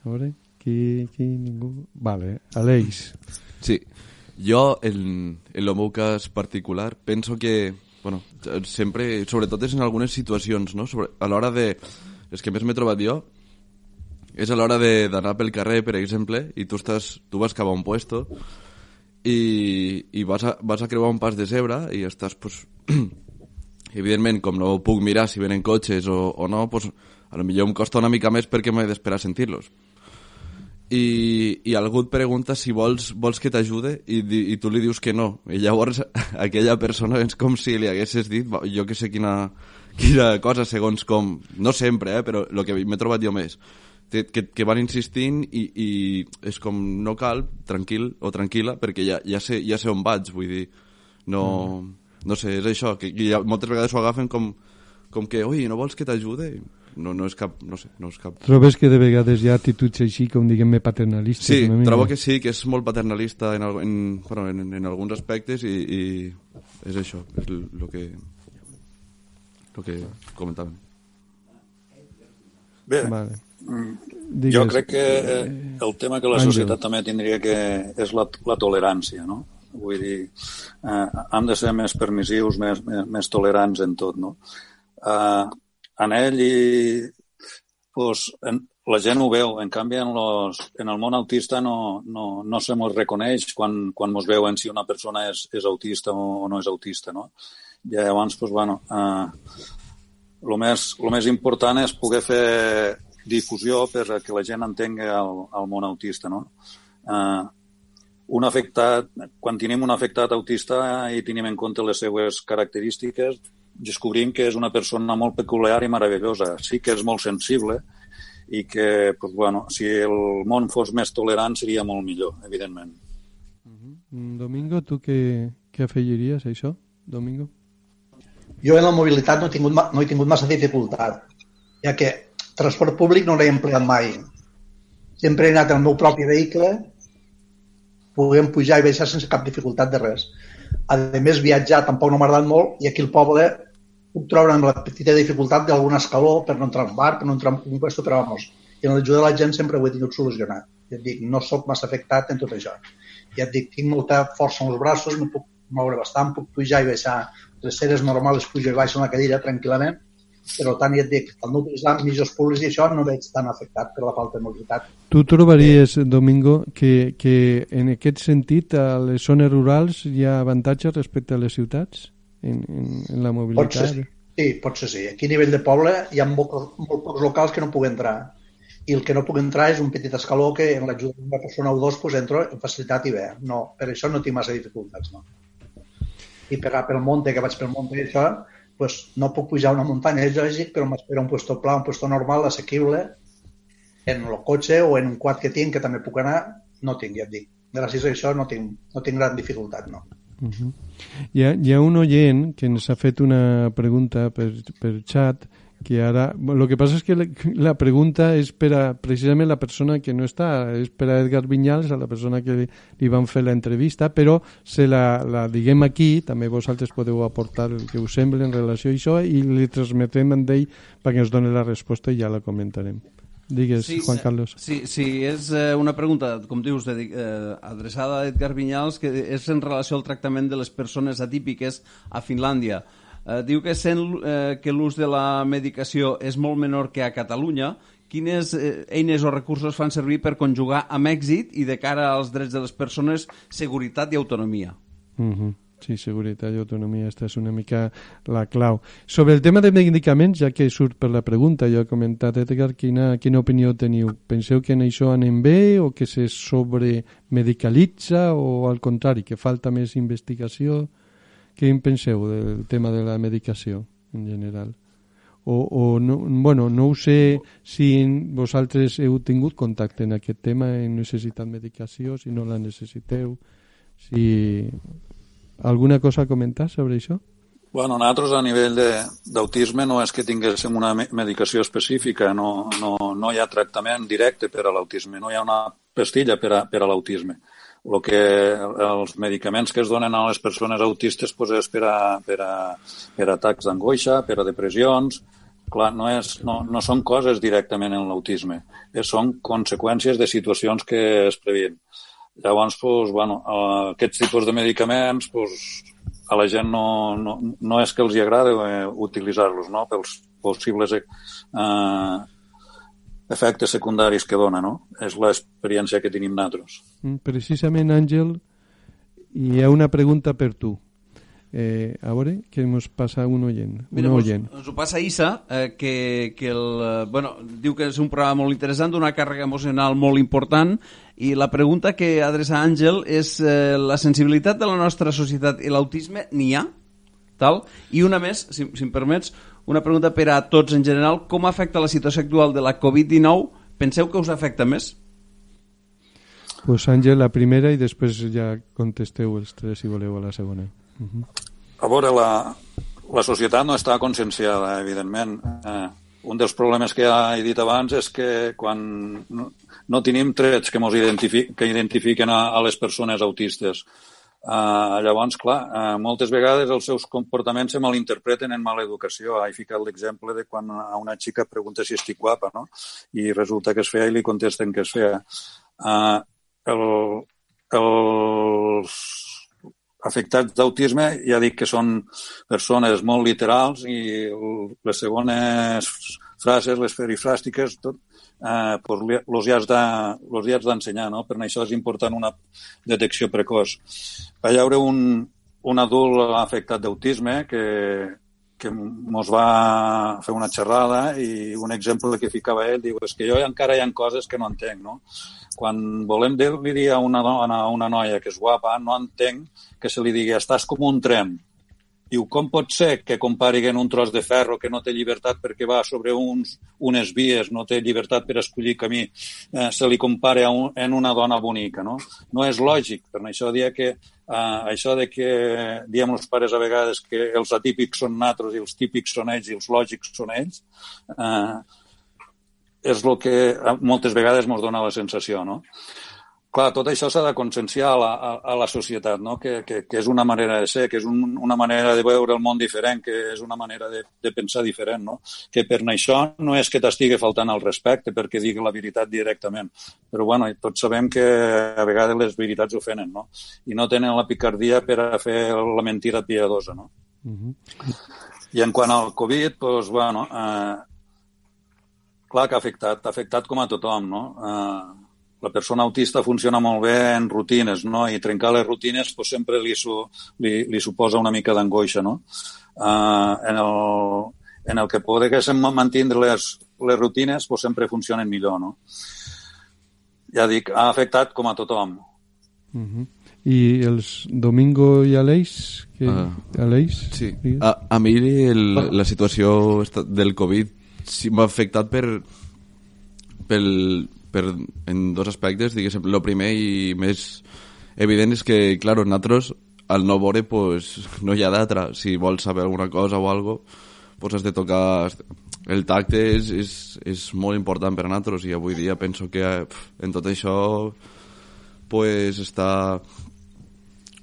A veure, qui, qui, ningú... Vale, Aleix. Sí, jo, en, en el meu cas particular, penso que, bueno, sempre, sobretot és en algunes situacions, no? Sobre, a l'hora de... Les que més m'he trobat jo és a l'hora d'anar pel carrer, per exemple, i tu, estàs, tu vas cap a un puesto i, i vas, a, vas a creuar un pas de zebra i estàs, pues, evidentment, com no puc mirar si venen cotxes o, o no, pues, a lo millor em costa una mica més perquè m'he d'esperar a sentir-los i, i algú et pregunta si vols, vols que t'ajude i, i tu li dius que no. I llavors aquella persona és com si li haguessis dit jo que sé quina, quina cosa segons com, no sempre, eh, però el que m'he trobat jo més que, que, que van insistint i, i és com no cal, tranquil o tranquil·la perquè ja, ja, sé, ja sé on vaig vull dir, no, no sé, és això que, que ja, moltes vegades ho agafen com, com que, oi, no vols que t'ajude? No, no és cap, no sé, no és cap Trobes que de vegades hi ha actituds així, com diguem-ne, paternalistes? Sí, una mica? trobo que sí, que és molt paternalista en, en, bueno, en, en alguns aspectes i, i és això, és el que, lo que comentàvem. Bé, Vale. mm, Digues. jo crec que eh, el tema que la Àngel. societat també tindria que és la, la tolerància, no? Vull dir, eh, hem de ser més permissius, més, més, més tolerants en tot, no? Eh, en ell i pues, en, la gent ho veu, en canvi en, los, en el món autista no, no, no se mos reconeix quan, quan mos veuen si una persona és, és autista o, no és autista, no? I llavors, pues, bueno, eh, el més, el més important és poder fer difusió per a que la gent entengui el, el món autista, no? Eh, un afectat, quan tenim un afectat autista i tenim en compte les seues característiques, descobrim que és una persona molt peculiar i meravellosa. Sí que és molt sensible i que, pues, bueno, si el món fos més tolerant seria molt millor, evidentment. Mm, Domingo, tu què, què afegiries a això? Domingo? Jo en la mobilitat no he tingut, no he tingut massa dificultat, ja que transport públic no l'he empleat mai. Sempre he anat en el meu propi vehicle, puguem pujar i baixar sense cap dificultat de res. A més, viatjar tampoc no m'ha agradat molt i aquí al poble puc trobar amb la petita dificultat d'algun escaló per no entrar en bar, per no entrar en un puesto, però vamos, i en l'ajuda de la gent sempre ho he tingut solucionat. Ja et dic, no sóc massa afectat en tot això. Ja et dic, tinc molta força en els braços, me puc moure bastant, puc pujar i baixar les seres normals, pujo i baixo en la cadira tranquil·lament, però tant ja et dic, al no utilitzar mitjos públics i això no veig tan afectat per la falta de mobilitat. Tu trobaries, Domingo, que, que en aquest sentit a les zones rurals hi ha avantatges respecte a les ciutats en, en, en la Pot mobilitat? ser, sí. pot ser sí. Aquí a nivell de poble hi ha molt, molt pocs locals que no puc entrar. I el que no puc entrar és un petit escaló que en l'ajuda d'una persona o dos pues, entro amb facilitat i bé. No, per això no tinc massa dificultats, no. I per, pel monte, que vaig pel monte i això, pues, no puc pujar una muntanya, és lògic, però m'espera un puesto pla, un puesto normal, assequible, en el cotxe o en un quad que tinc, que també puc anar, no tinc, ja et dic. Gràcies a això no tinc, no tinc gran dificultat, no. Uh -huh. hi, ha, hi ha un oient que ens ha fet una pregunta per, per xat que ara... El que passa és que la, la pregunta és per a precisament la persona que no està, és per a Edgar Vinyals, a la persona que li, li van fer la entrevista, però se la, la diguem aquí, també vosaltres podeu aportar el que us sembla en relació a això i li transmetem amb ell perquè ens doni la resposta i ja la comentarem. Digues, Juan eh, Carlos. Sí, sí, és eh, una pregunta, com dius, de, eh, adreçada a Edgar Vinyals, que és en relació al tractament de les persones atípiques a Finlàndia. Eh, diu que sent eh, que l'ús de la medicació és molt menor que a Catalunya, quines eh, eines o recursos fan servir per conjugar amb èxit i de cara als drets de les persones seguretat i autonomia? Uh -huh. Sí, seguretat i autonomia, aquesta és una mica la clau. Sobre el tema de medicaments, ja que surt per la pregunta, jo he comentat, Edgar, quina, quina opinió teniu? Penseu que en això anem bé o que se sobremedicalitza o al contrari, que falta més investigació? Què en penseu del tema de la medicació en general? O, o no, bueno, no ho sé si vosaltres heu tingut contacte en aquest tema, en necessitat medicació, si no la necessiteu, si Alguna cosa a comentar sobre això? Bueno, nosaltres a nivell d'autisme no és que tinguéssim una medicació específica, no, no, no hi ha tractament directe per a l'autisme, no hi ha una pastilla per a, per a l'autisme. El que els medicaments que es donen a les persones autistes pues, és per a, per a, per a atacs d'angoixa, per a depressions, clar, no, és, no, no són coses directament en l'autisme, són conseqüències de situacions que es previen. Llavors, pues, bueno, aquests tipus de medicaments pues, a la gent no, no, no és que els hi agrada eh, utilitzar-los no? pels possibles eh, efectes secundaris que dona, no? És l'experiència que tenim nosaltres. Mm, precisament, Àngel, hi ha una pregunta per tu. Eh, a veure, què ens passa un oient? Mira, oient. Ens, ens ho passa Issa, eh, que, que el, eh, bueno, diu que és un programa molt interessant, d'una càrrega emocional molt important, i la pregunta que adreça Àngel és eh, la sensibilitat de la nostra societat i l'autisme n'hi ha? Tal? I una més, si, si em permets, una pregunta per a tots en general, com afecta la situació actual de la Covid-19? Penseu que us afecta més? Pues Àngel, la primera i després ja contesteu els tres si voleu a la segona. Uh -huh. A veure, la, la societat no està conscienciada, evidentment. Eh, un dels problemes que ja he dit abans és que quan no, no tenim trets que, mos que identifiquen a, a les persones autistes. Uh, llavors, clar, uh, moltes vegades els seus comportaments se malinterpreten en mala educació. He ficat l'exemple de quan a una xica pregunta si estic guapa, no? I resulta que és fea i li contesten que és fea. Uh, el, els afectats d'autisme ja dic que són persones molt literals i les segones frases, les perifràstiques, tot, eh, pues, los hi has d'ensenyar, no? Per això és important una detecció precoç. Va haure un, un adult afectat d'autisme que, que ens va fer una xerrada i un exemple que ficava ell diu és que jo encara hi ha coses que no entenc, no? Quan volem dir-li a una dona, a una noia que és guapa, no entenc que se li digui estàs com un tren. Diu, com pot ser que compariguen un tros de ferro que no té llibertat perquè va sobre uns, unes vies, no té llibertat per escollir camí, eh, se li compare a un, en una dona bonica, no? No és lògic. Per això dia que Uh, això de que diem els pares a vegades que els atípics són natros i els típics són ells i els lògics són ells, uh, és el que moltes vegades ens dona la sensació, no? Clar, tot això s'ha de conscienciar a la, a, a la societat, no? que, que, que és una manera de ser, que és un, una manera de veure el món diferent, que és una manera de, de pensar diferent, no? que per això no és que t'estigui faltant el respecte perquè digui la veritat directament, però bueno, tots sabem que a vegades les veritats ofenen, no? i no tenen la picardia per a fer la mentira piadosa. No? Uh -huh. I en quant al Covid, doncs, bueno, eh, clar que ha afectat, ha afectat com a tothom, no? Eh, la persona autista funciona molt bé en rutines, no? I trencar les rutines pues, sempre li, su, li, li suposa una mica d'angoixa, no? Uh, en, el, en el que poguéssim mantenir les, les rutines pues, sempre funcionen millor, no? Ja dic, ha afectat com a tothom. Uh -huh. I els Domingo i Aleix? Que... Uh, Aleix? Sí. A, a mi el, la situació del Covid sí m'ha afectat per, pel, per, en dos aspectes, diguéssim. El primer i més evident és que, clar, nosaltres, al no veure, pues, no hi ha d'altra. Si vols saber alguna cosa o algo, pues has de tocar... El tacte és, és, és molt important per a nosaltres i avui dia penso que en tot això pues, està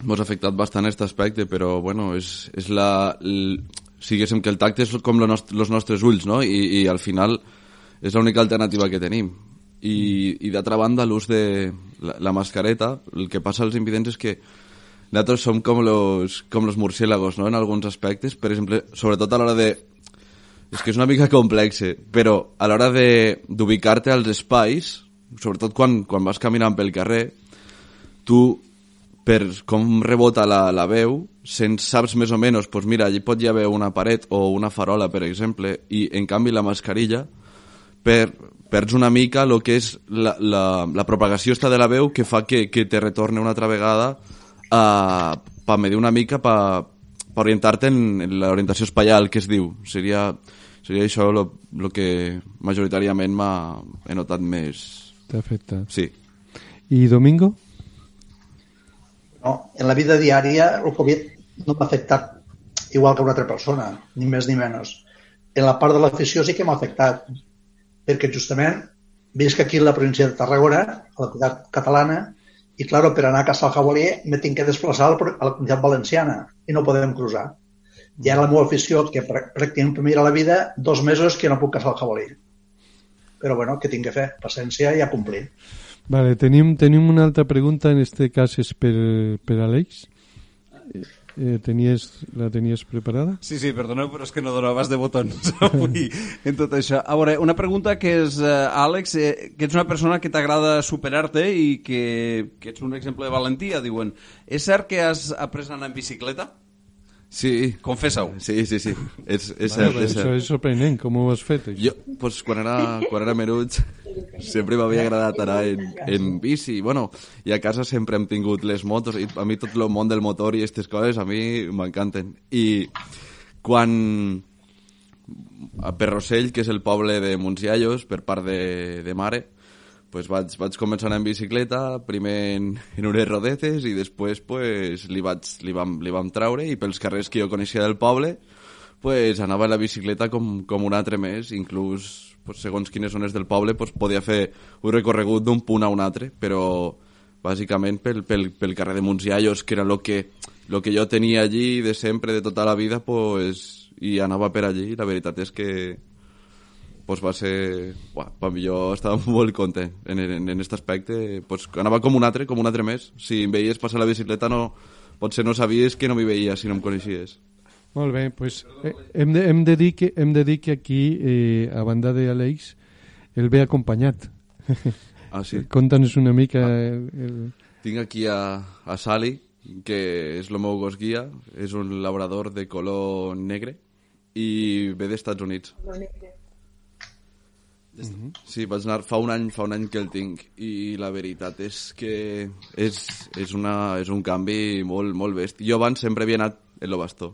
m'ha afectat bastant aquest aspecte, però bueno, és, és la, l, siguéssim que el tacte és com els nost nostres ulls, no? I, i al final és l'única alternativa que tenim i, i d'altra banda l'ús de la, la mascareta el que passa als invidents és que nosaltres som com los, com los murciélagos no? en alguns aspectes per exemple, sobretot a l'hora de és que és una mica complex però a l'hora d'ubicar-te als espais sobretot quan, quan vas caminant pel carrer tu per com rebota la, la veu, sents, saps més o menys, doncs mira, allí pot hi haver una paret o una farola, per exemple, i en canvi la mascarilla per, perds una mica el que és la, la, la propagació esta de la veu que fa que, que te retorne una altra vegada a, per medir una mica, per, per orientar-te en, en l'orientació espaial que es diu. Seria, seria això el que majoritàriament m'ha he notat més... T'ha afectat. Sí. I Domingo? No, en la vida diària el Covid no m'ha afectat igual que una altra persona, ni més ni menys. En la part de l'afició sí que m'ha afectat, perquè justament visc aquí a la província de Tarragona, a la comunitat catalana, i, claro, per anar a Casal Jabolí me tinc que desplaçar a la comunitat valenciana i no podem cruzar. I ara la meva afició, que pràcticament per mi era la vida, dos mesos que no puc Casal Jabolí. Però, bueno, què tinc que fer? Paciència i a complir. Vale, tenim, tenim una altra pregunta, en este cas és per, per Àlex. Eh, tenies, la tenies preparada? Sí, sí, perdoneu, però és que no donaves de botons avui en tot això. A veure, una pregunta que és, uh, Àlex, eh, que ets una persona que t'agrada superar-te i que, que ets un exemple de valentia, diuen. És cert que has après a anar en bicicleta? Sí. Confessa-ho. Sí, sí, sí. És, és Vale, cert, és això cert. és sorprenent, com ho has fet? Això? Jo, pues, quan era, quan era menut, sempre m'havia agradat anar en, en bici. Bueno, i a casa sempre hem tingut les motos, i a mi tot el món del motor i aquestes coses a mi m'encanten. I quan a Perrosell, que és el poble de Montsiallos, per part de, de mare, pues vaig, vaig començar en bicicleta, primer en, en unes rodetes i després pues, li, vaig, li, vam, li vam traure i pels carrers que jo coneixia del poble pues, anava en la bicicleta com, com un altre més, inclús pues, segons quines zones del poble pues, podia fer un recorregut d'un punt a un altre, però bàsicament pel, pel, pel carrer de Montsiallos, que era el que, lo que jo tenia allí de sempre, de tota la vida, pues, i anava per allí. La veritat és que pues va ser... Buah, per mi jo estava molt content en, en, en aquest aspecte. Pues anava com un altre, com un altre més. Si em veies passar la bicicleta, no, potser no sabies que no m'hi veia si no em coneixies. Molt bé, pues, eh, hem, de, hem, de dir que, hem de dir que aquí, eh, a banda d'Àlex, el ve acompanyat. Ah, sí? Conta'ns una mica... El, el... Tinc aquí a, a Sally, que és el meu gos guia, és un labrador de color negre i ve d'Estats Units. Sí, vaig anar fa un any, fa un any que el tinc i la veritat és que és, és, una, és un canvi molt, molt best. Jo abans sempre havia anat en lo bastó,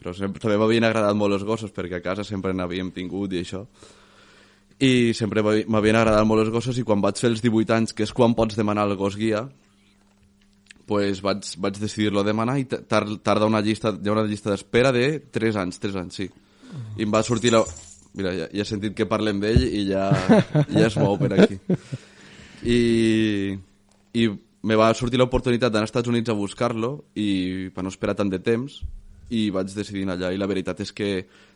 però sempre, també m'havien agradat molt els gossos perquè a casa sempre n'havíem tingut i això. I sempre m'havi- m'havien agradat molt els gossos i quan vaig fer els 18 anys, que és quan pots demanar el gos guia, pues vaig, vaig decidir-lo demanar i tar- tarda una llista, hi ha una llista d'espera de 3 anys, 3 anys, sí. I em va sortir la... Mira, ja, ja he sentit que parlem d'ell i ja, ja es mou per aquí. I, i me va sortir l'oportunitat d'anar als Estats Units a buscar-lo i per no esperar tant de temps i vaig decidir anar allà. I la veritat és que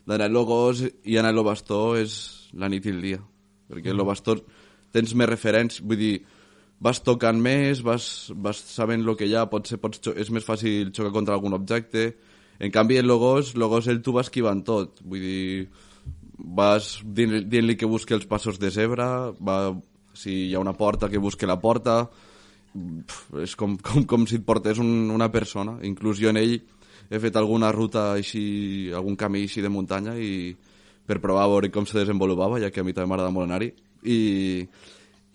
d'anar a gos i anar a lo bastó és la nit i el dia. Perquè el bastó tens més referents vull dir, vas tocant més vas, vas sabent el que hi ha potser pots, és més fàcil xocar contra algun objecte. En canvi el gos, el gos el tu vas esquivant tot. Vull dir, vas dient- dient-li que busqui els passos de zebra va, si hi ha una porta que busqui la porta Pff, és com, com, com si et portés un, una persona. Inclús jo en ell he fet alguna ruta així, algun camí així de muntanya i per provar a veure com se desenvolupava, ja que a mi també m'agrada molt anar-hi. I,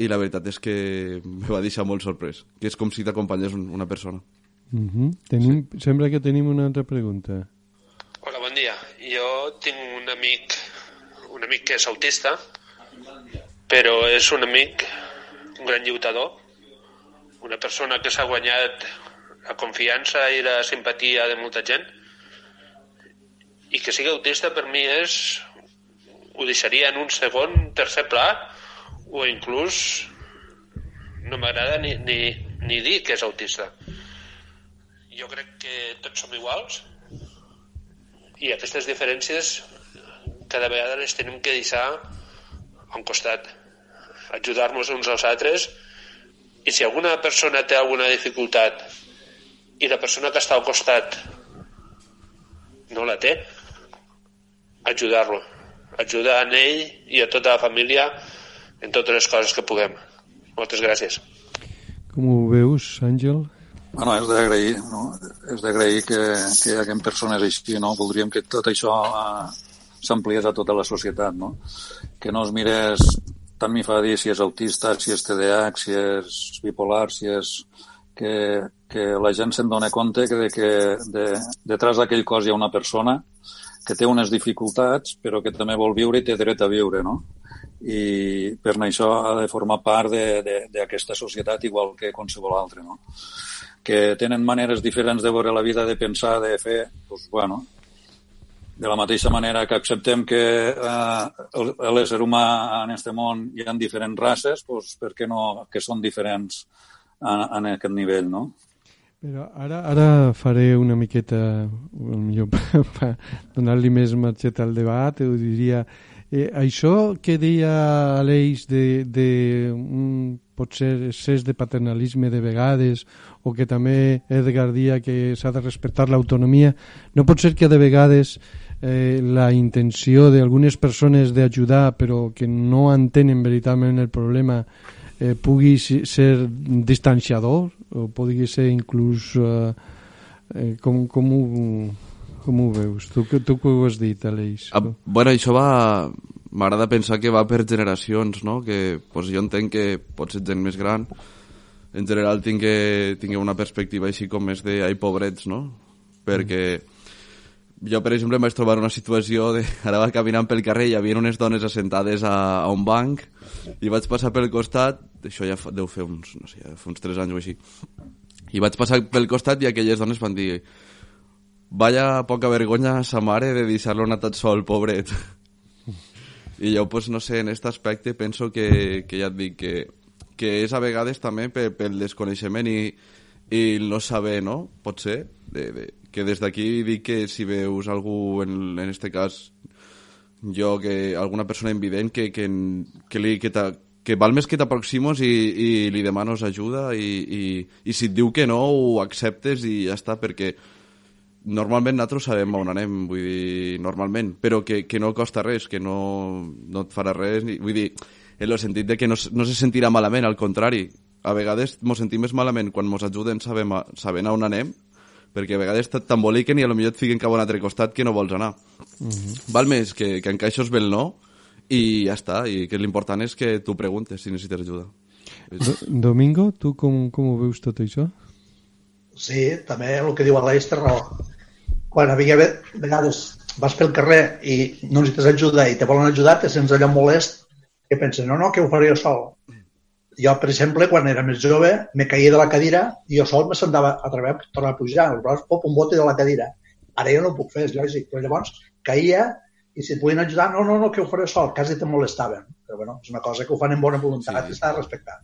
I la veritat és que me va deixar molt sorprès, que és com si t'acompanyés un, una persona. Uh -huh. tenim, sí. Sembla que tenim una altra pregunta. Hola, bon dia. Jo tinc un amic, un amic que és autista, però és un amic, un gran lluitador, una persona que s'ha guanyat la confiança i la simpatia de molta gent i que sigui autista per mi és ho deixaria en un segon, tercer pla o inclús no m'agrada ni, ni, ni dir que és autista. Jo crec que tots som iguals i aquestes diferències cada vegada les tenim que deixar a un costat ajudar-nos uns als altres i si alguna persona té alguna dificultat i la persona que està al costat no la té ajudar-lo ajudar en ell i a tota la família en totes les coses que puguem moltes gràcies Com ho veus, Àngel? Bueno, és d'agrair, no? És d'agrair que, que hi hagi persones així, no? Voldríem que tot això eh, s'ampliés a tota la societat, no? Que no es mires, tant m'hi fa dir si és autista, si és TDAH, si és bipolar, si és... Que, que la gent se'n dona compte que, de, que de, detrás d'aquell cos hi ha una persona que té unes dificultats, però que també vol viure i té dret a viure, no? I per això ha de formar part d'aquesta societat igual que qualsevol altre, no? Que tenen maneres diferents de veure la vida, de pensar, de fer, doncs, bueno, de la mateixa manera que acceptem que eh, l'ésser humà en aquest món hi ha diferents races, doncs per què no que són diferents en, en aquest nivell, no? Però ara, ara faré una miqueta, millor per donar-li més marxeta al debat, ho diria, eh, això que deia Aleix de, de un, potser excés de paternalisme de vegades o que també Edgar dia que s'ha de respectar l'autonomia, no pot ser que de vegades eh, la intenció d'algunes persones d'ajudar però que no entenen veritablement el problema eh, pugui ser distanciador o pugui ser inclús eh, eh, com, com, ho, com ho veus? Tu, tu que ho has dit, Aleix? Ah, bueno, això va... M'agrada pensar que va per generacions, no? Que pues, jo entenc que pot ser gent més gran, en general tingui, tingui una perspectiva així com més de ai, pobrets, no? Perquè jo, per exemple, em vaig trobar una situació de... Ara va caminant pel carrer i hi havia unes dones assentades a, a un banc i vaig passar pel costat això ja fa, deu fer uns, no sé, fa uns 3 anys o així. I vaig passar pel costat i aquelles dones van dir vaya poca vergonya sa mare de deixar-lo anar tot sol, pobret. I jo, pues, no sé, en aquest aspecte penso que, que ja et dic que, que és a vegades també pel, pel desconeixement i, i no saber, no? Pot ser, de, de, que des d'aquí dic que si veus algú, en, en este cas, jo, que alguna persona invident que, que, que, li, que, que val més que t'aproximos i, i li demanes ajuda i, i, i si et diu que no ho acceptes i ja està, perquè normalment nosaltres sabem on anem, vull dir, normalment, però que, que no costa res, que no, no et farà res, vull dir, en el sentit de que no, no se sentirà malament, al contrari, a vegades ens sentim més malament quan ens ajuden sabem, sabent on anem, perquè a vegades t'emboliquen i a lo millor et fiquen cap a un altre costat que no vols anar. Uh mhm. -huh. Val més que, que encaixos bé el no, i ja està, i que l'important és que tu preguntes si necessites ajuda. Do Domingo, tu com, com ho veus tot això? Sí, també el que diu Aleix té raó. Quan havia vegades vas pel carrer i no necessites ajuda i te volen ajudar, te sents allò molest que penses, no, no, que ho faré jo sol. Jo, per exemple, quan era més jove, me caia de la cadira i jo sol me sentava a través, tornar a pujar, braç, pop, un bote de la cadira. Ara jo no ho puc fer, és lògic, però llavors caia i si et volien ajudar, no, no, no, que ho faré sol, quasi te molestaven. Però bueno, és una cosa que ho fan en bona voluntat sí. i s'ha de respectar.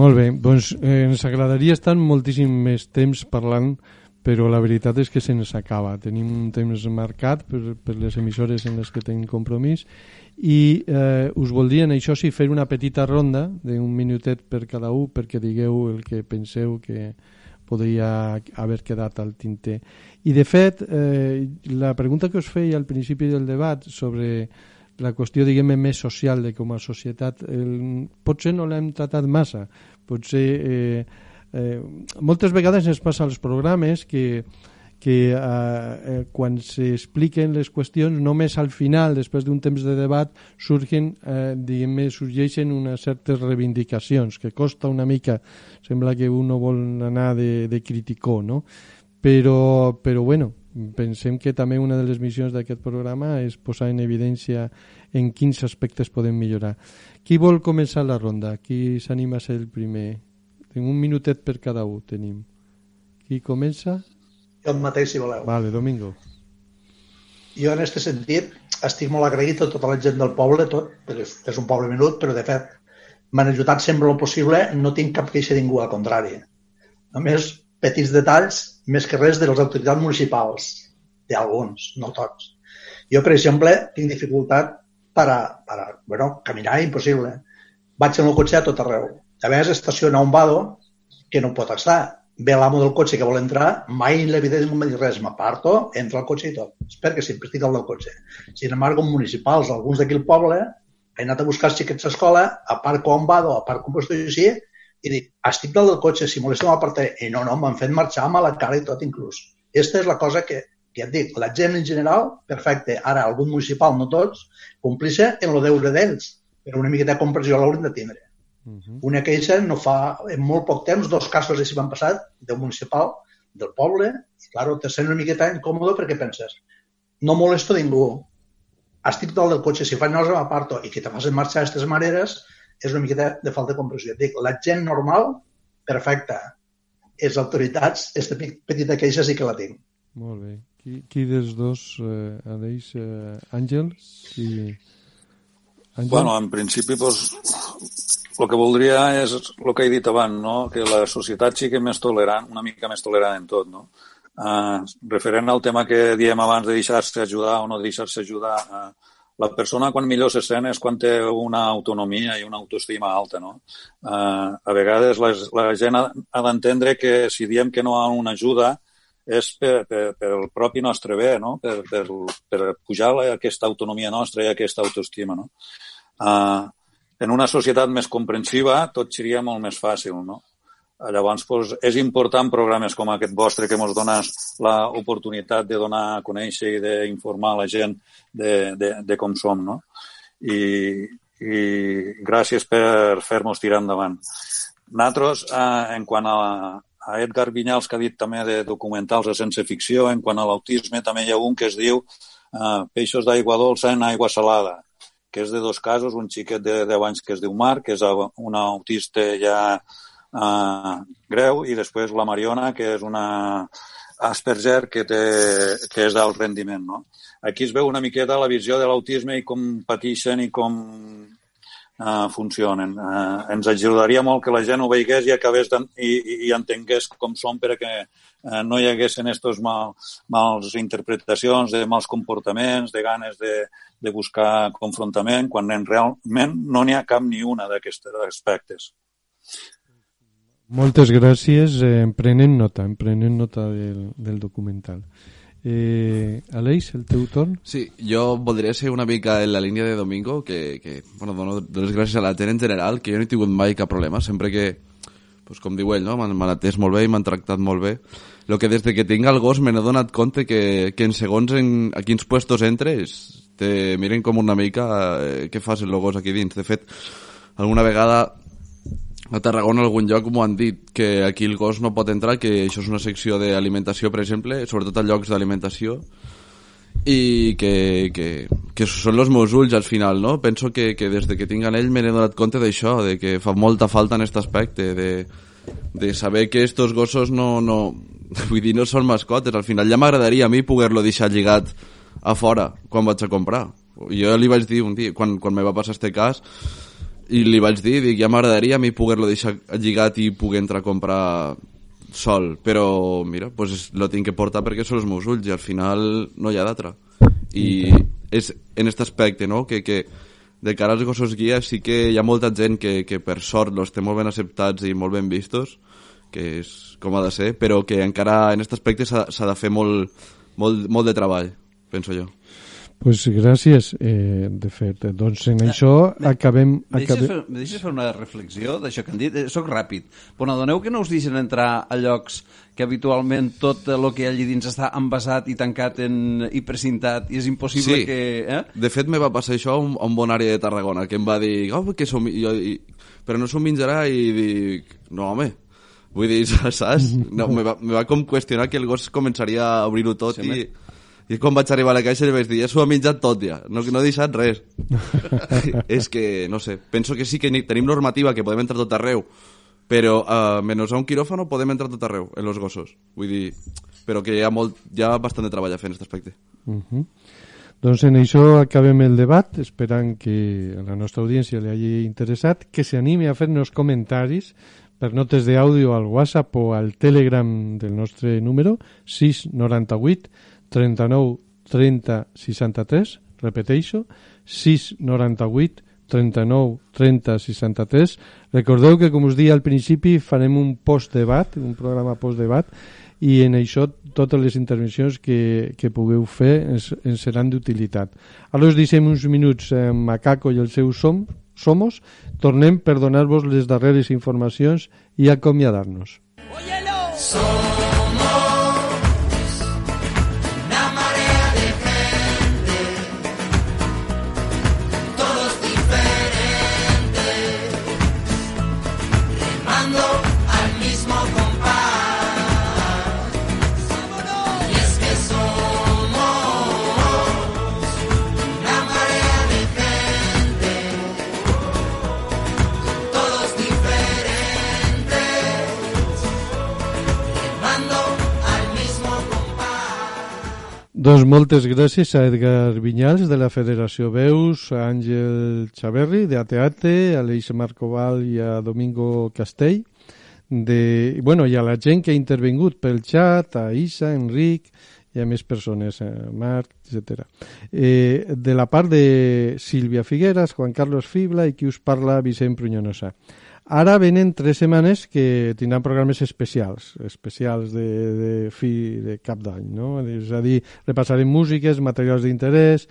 Molt bé, doncs eh, ens agradaria estar moltíssim més temps parlant, però la veritat és que se'ns acaba. Tenim un temps marcat per, per les emissores en les que tenim compromís i eh, us voldrien, això sí, fer una petita ronda d'un minutet per cada un perquè digueu el que penseu que podria haver quedat al tinter. I, de fet, eh, la pregunta que us feia al principi del debat sobre la qüestió, diguem més social de com a societat, el, potser no l'hem tratat massa. Potser, eh, eh, moltes vegades ens passa als programes que que eh, eh, quan s'expliquen les qüestions només al final, després d'un temps de debat, surgen, eh, sorgeixen unes certes reivindicacions, que costa una mica, sembla que uno vol anar de, de criticó, no? Però, però bueno, pensem que també una de les missions d'aquest programa és posar en evidència en quins aspectes podem millorar. Qui vol començar la ronda? Qui s'anima a ser el primer? Tenim un minutet per cada un, tenim. Qui comença? Jo el mateix, si voleu. Vale, Domingo. Jo, en aquest sentit, estic molt agraït a tota la gent del poble, tot, perquè és un poble menut, però de fet m'han ajudat sempre el possible, no tinc cap queixa ningú, al contrari. Només petits detalls, més que res de les autoritats municipals, d'alguns, no tots. Jo, per exemple, tinc dificultat per a, per a bueno, caminar, impossible. Vaig en el cotxe a tot arreu. A vegades estaciona un vado que no pot estar. Ve l'amo del cotxe que vol entrar, mai vida no m'ha dit res, m'aparto, entra al cotxe i tot. Espero que sempre estic al del cotxe. Sin embargo, municipals, alguns d'aquí al poble, he anat a buscar els xiquets a l'escola, aparco un vado, aparco un i així, i dic, estic del cotxe, si molesta m'apartaré. I no, no, m'han fet marxar amb la cara i tot inclús. Aquesta és la cosa que, que et dic, la gent en general, perfecte. Ara, algun municipal, no tots, còmplice en lo deure d'ells, però una miqueta de comprensió l'haurem de tindre. Uh -huh. Una queixa no fa, en molt poc temps, dos casos així van passar, del municipal, del poble, i, claro, te sent una miqueta incòmode perquè penses, no molesto ningú, estic dalt del cotxe, si faig nosa m'aparto, i que te facin marxar d'aquestes maneres, és una miqueta de falta de comprensió. Dic, la gent normal, perfecta. Les autoritats, aquesta petita queixa sí que la tinc. Molt bé. Qui, qui dels dos, eh, Aleix, eh, Àngel? I... Àngel? Bueno, en principi, pues, el que voldria és el que he dit abans, no? que la societat sigui més tolerant, una mica més tolerant en tot. No? Uh, referent al tema que diem abans de deixar-se ajudar o no deixar-se ajudar, uh, la persona quan millor se sent és quan té una autonomia i una autoestima alta, no? Uh, a vegades la, la gent ha, ha d'entendre que si diem que no a una ajuda és per, per, per el propi nostre bé, no? Per, per, per pujar aquesta autonomia nostra i aquesta autoestima, no? Uh, en una societat més comprensiva tot seria molt més fàcil, no? Llavors, doncs, és important programes com aquest vostre que ens dona l'oportunitat de donar a conèixer i d'informar la gent de, de, de com som, no? I, i gràcies per fer-nos tirar endavant. Nosaltres, eh, en quant a, a Edgar Vinyals, que ha dit també de documentals de sense ficció, en quant a l'autisme també hi ha un que es diu eh, Peixos d'aigua dolça en aigua salada, que és de dos casos, un xiquet de 10 anys que es diu Marc, que és un autista ja uh, greu, i després la Mariona, que és una Asperger que, té, que és d'alt rendiment. No? Aquí es veu una miqueta la visió de l'autisme i com pateixen i com uh, funcionen. Uh, ens ajudaria molt que la gent ho veigués i acabés i, i entengués com són perquè uh, no hi haguessin aquestes mal, mals interpretacions de mals comportaments, de ganes de, de buscar confrontament, quan en realment no n'hi ha cap ni una d'aquests aspectes. Moltes gràcies. Eh, em prenen nota, em prenen nota del, del documental. Eh, Aleix, el teu torn? Sí, jo voldria ser una mica en la línia de Domingo, que, que bueno, dono les gràcies a la gent en general, que jo no he tingut mai cap problema, sempre que, pues, com diu ell, no? m'han atès molt bé i m'han tractat molt bé. Lo que des de que tinc el gos me n'he donat compte que, que en segons en, a quins puestos entres te miren com una mica eh, què fas el gos aquí dins. De fet, alguna vegada a Tarragona en algun lloc m'ho han dit, que aquí el gos no pot entrar, que això és una secció d'alimentació, per exemple, sobretot a llocs d'alimentació, i que, que, que són els meus ulls al final, no? Penso que, que des de que tinc ell me n'he donat compte d'això, de que fa molta falta en aquest aspecte, de, de saber que estos gossos no, no, vull dir, no són mascotes. Al final ja m'agradaria a mi poder-lo deixar lligat a fora quan vaig a comprar. Jo li vaig dir un dia, quan, quan me va passar este cas, i li vaig dir, dic, ja m'agradaria a mi poder-lo deixar lligat i poder entrar a comprar sol, però mira, pues lo tinc que portar perquè són els meus ulls i al final no hi ha d'altra. I és en aquest aspecte, no?, que, que de cara als gossos guia sí que hi ha molta gent que, que per sort los té molt ben acceptats i molt ben vistos, que és com ha de ser, però que encara en aquest aspecte s'ha de fer molt, molt, molt de treball, penso jo pues gràcies. Eh, de fet, doncs en això acabem... acabem... Fer, me deixes fer una reflexió d'això que han dit? Eh, soc ràpid. Però no doneu que no us deixen entrar a llocs que habitualment tot el que hi ha allà dins està envasat i tancat en, i precintat i és impossible sí. que... Eh? De fet, me va passar això a un, a un bon àrea de Tarragona, que em va dir, oh, que som... Jo, i, però no s'ho menjarà i dic, no home, vull dir, saps? No, me, va, me va com qüestionar que el gos començaria a obrir-ho tot sí, i... Me i quan vaig arribar a la caixa li vaig dir, ja s'ho ha menjat tot ja, no, no he deixat res. és que, no sé, penso que sí que tenim normativa que podem entrar tot arreu, però uh, menys a un quiròfano podem entrar tot arreu, en los gossos. Vull dir, però que hi ha, molt, hi ha bastant de treball a fer en aquest aspecte. Uh -huh. Doncs en això acabem el debat, esperant que a la nostra audiència li hagi interessat, que s'animi a fer-nos comentaris per notes d'àudio al WhatsApp o al Telegram del nostre número 698 39 30 63, repeteixo, 6 98 39 30 63. Recordeu que, com us dia al principi, farem un post-debat, un programa post-debat, i en això totes les intervencions que, que pugueu fer ens, ens seran d'utilitat. Ara us deixem uns minuts amb Macaco i el seu som, Somos, tornem per donar-vos les darreres informacions i acomiadar-nos. Doncs moltes gràcies a Edgar Vinyals de la Federació Veus, a Àngel Xaverri de Ateate, a l'Eix Marcoval i a Domingo Castell, de, bueno, i a la gent que ha intervingut pel xat, a Isa, Enric i a més persones, a Marc, etc. Eh, de la part de Sílvia Figueras, Juan Carlos Fibla i qui us parla, Vicent Prunyonosa. Ara venen tres setmanes que tindran programes especials, especials de, de fi de cap d'any, no? És a dir, repassarem músiques, materials d'interès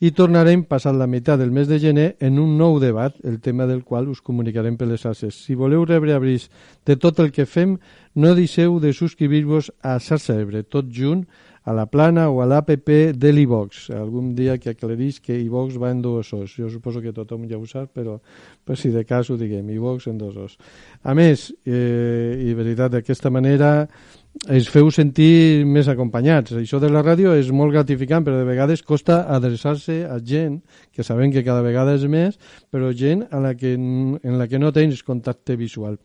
i tornarem, passat la meitat del mes de gener, en un nou debat, el tema del qual us comunicarem per les xarxes. Si voleu rebre avís de tot el que fem, no deixeu de subscriure-vos a Xarxa Ebre, tot junt, a la plana o a l'APP de l'Ivox. Algun dia que aclarís que Ivox va en dos os. Jo suposo que tothom ja ho sap, però per si de cas ho diguem, Ivox en dos os. A més, eh, i veritat, d'aquesta manera es feu sentir més acompanyats. Això de la ràdio és molt gratificant, però de vegades costa adreçar-se a gent, que sabem que cada vegada és més, però gent a la que, en la que no tens contacte visual.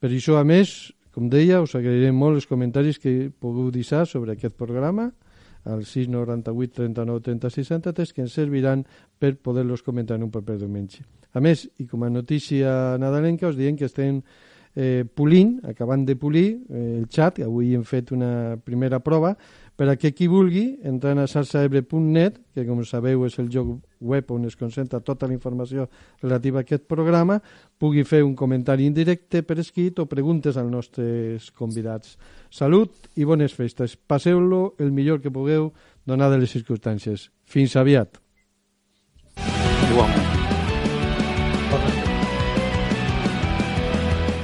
Per això, a més, com deia, us agrairem molt els comentaris que pugueu deixar sobre aquest programa al 698 39 36 63 que ens serviran per poder-los comentar en un proper diumenge. A més, i com a notícia nadalenca, us diem que estem eh, pulint, acabant de polir eh, el xat, avui hem fet una primera prova, per a que qui vulgui, entrant a xarxaebre.net, que com sabeu és el lloc web on es concentra tota la informació relativa a aquest programa, pugui fer un comentari indirecte per escrit o preguntes als nostres convidats. Salut i bones festes. Passeu-lo el millor que pugueu, donades les circumstàncies. Fins aviat. Igualment.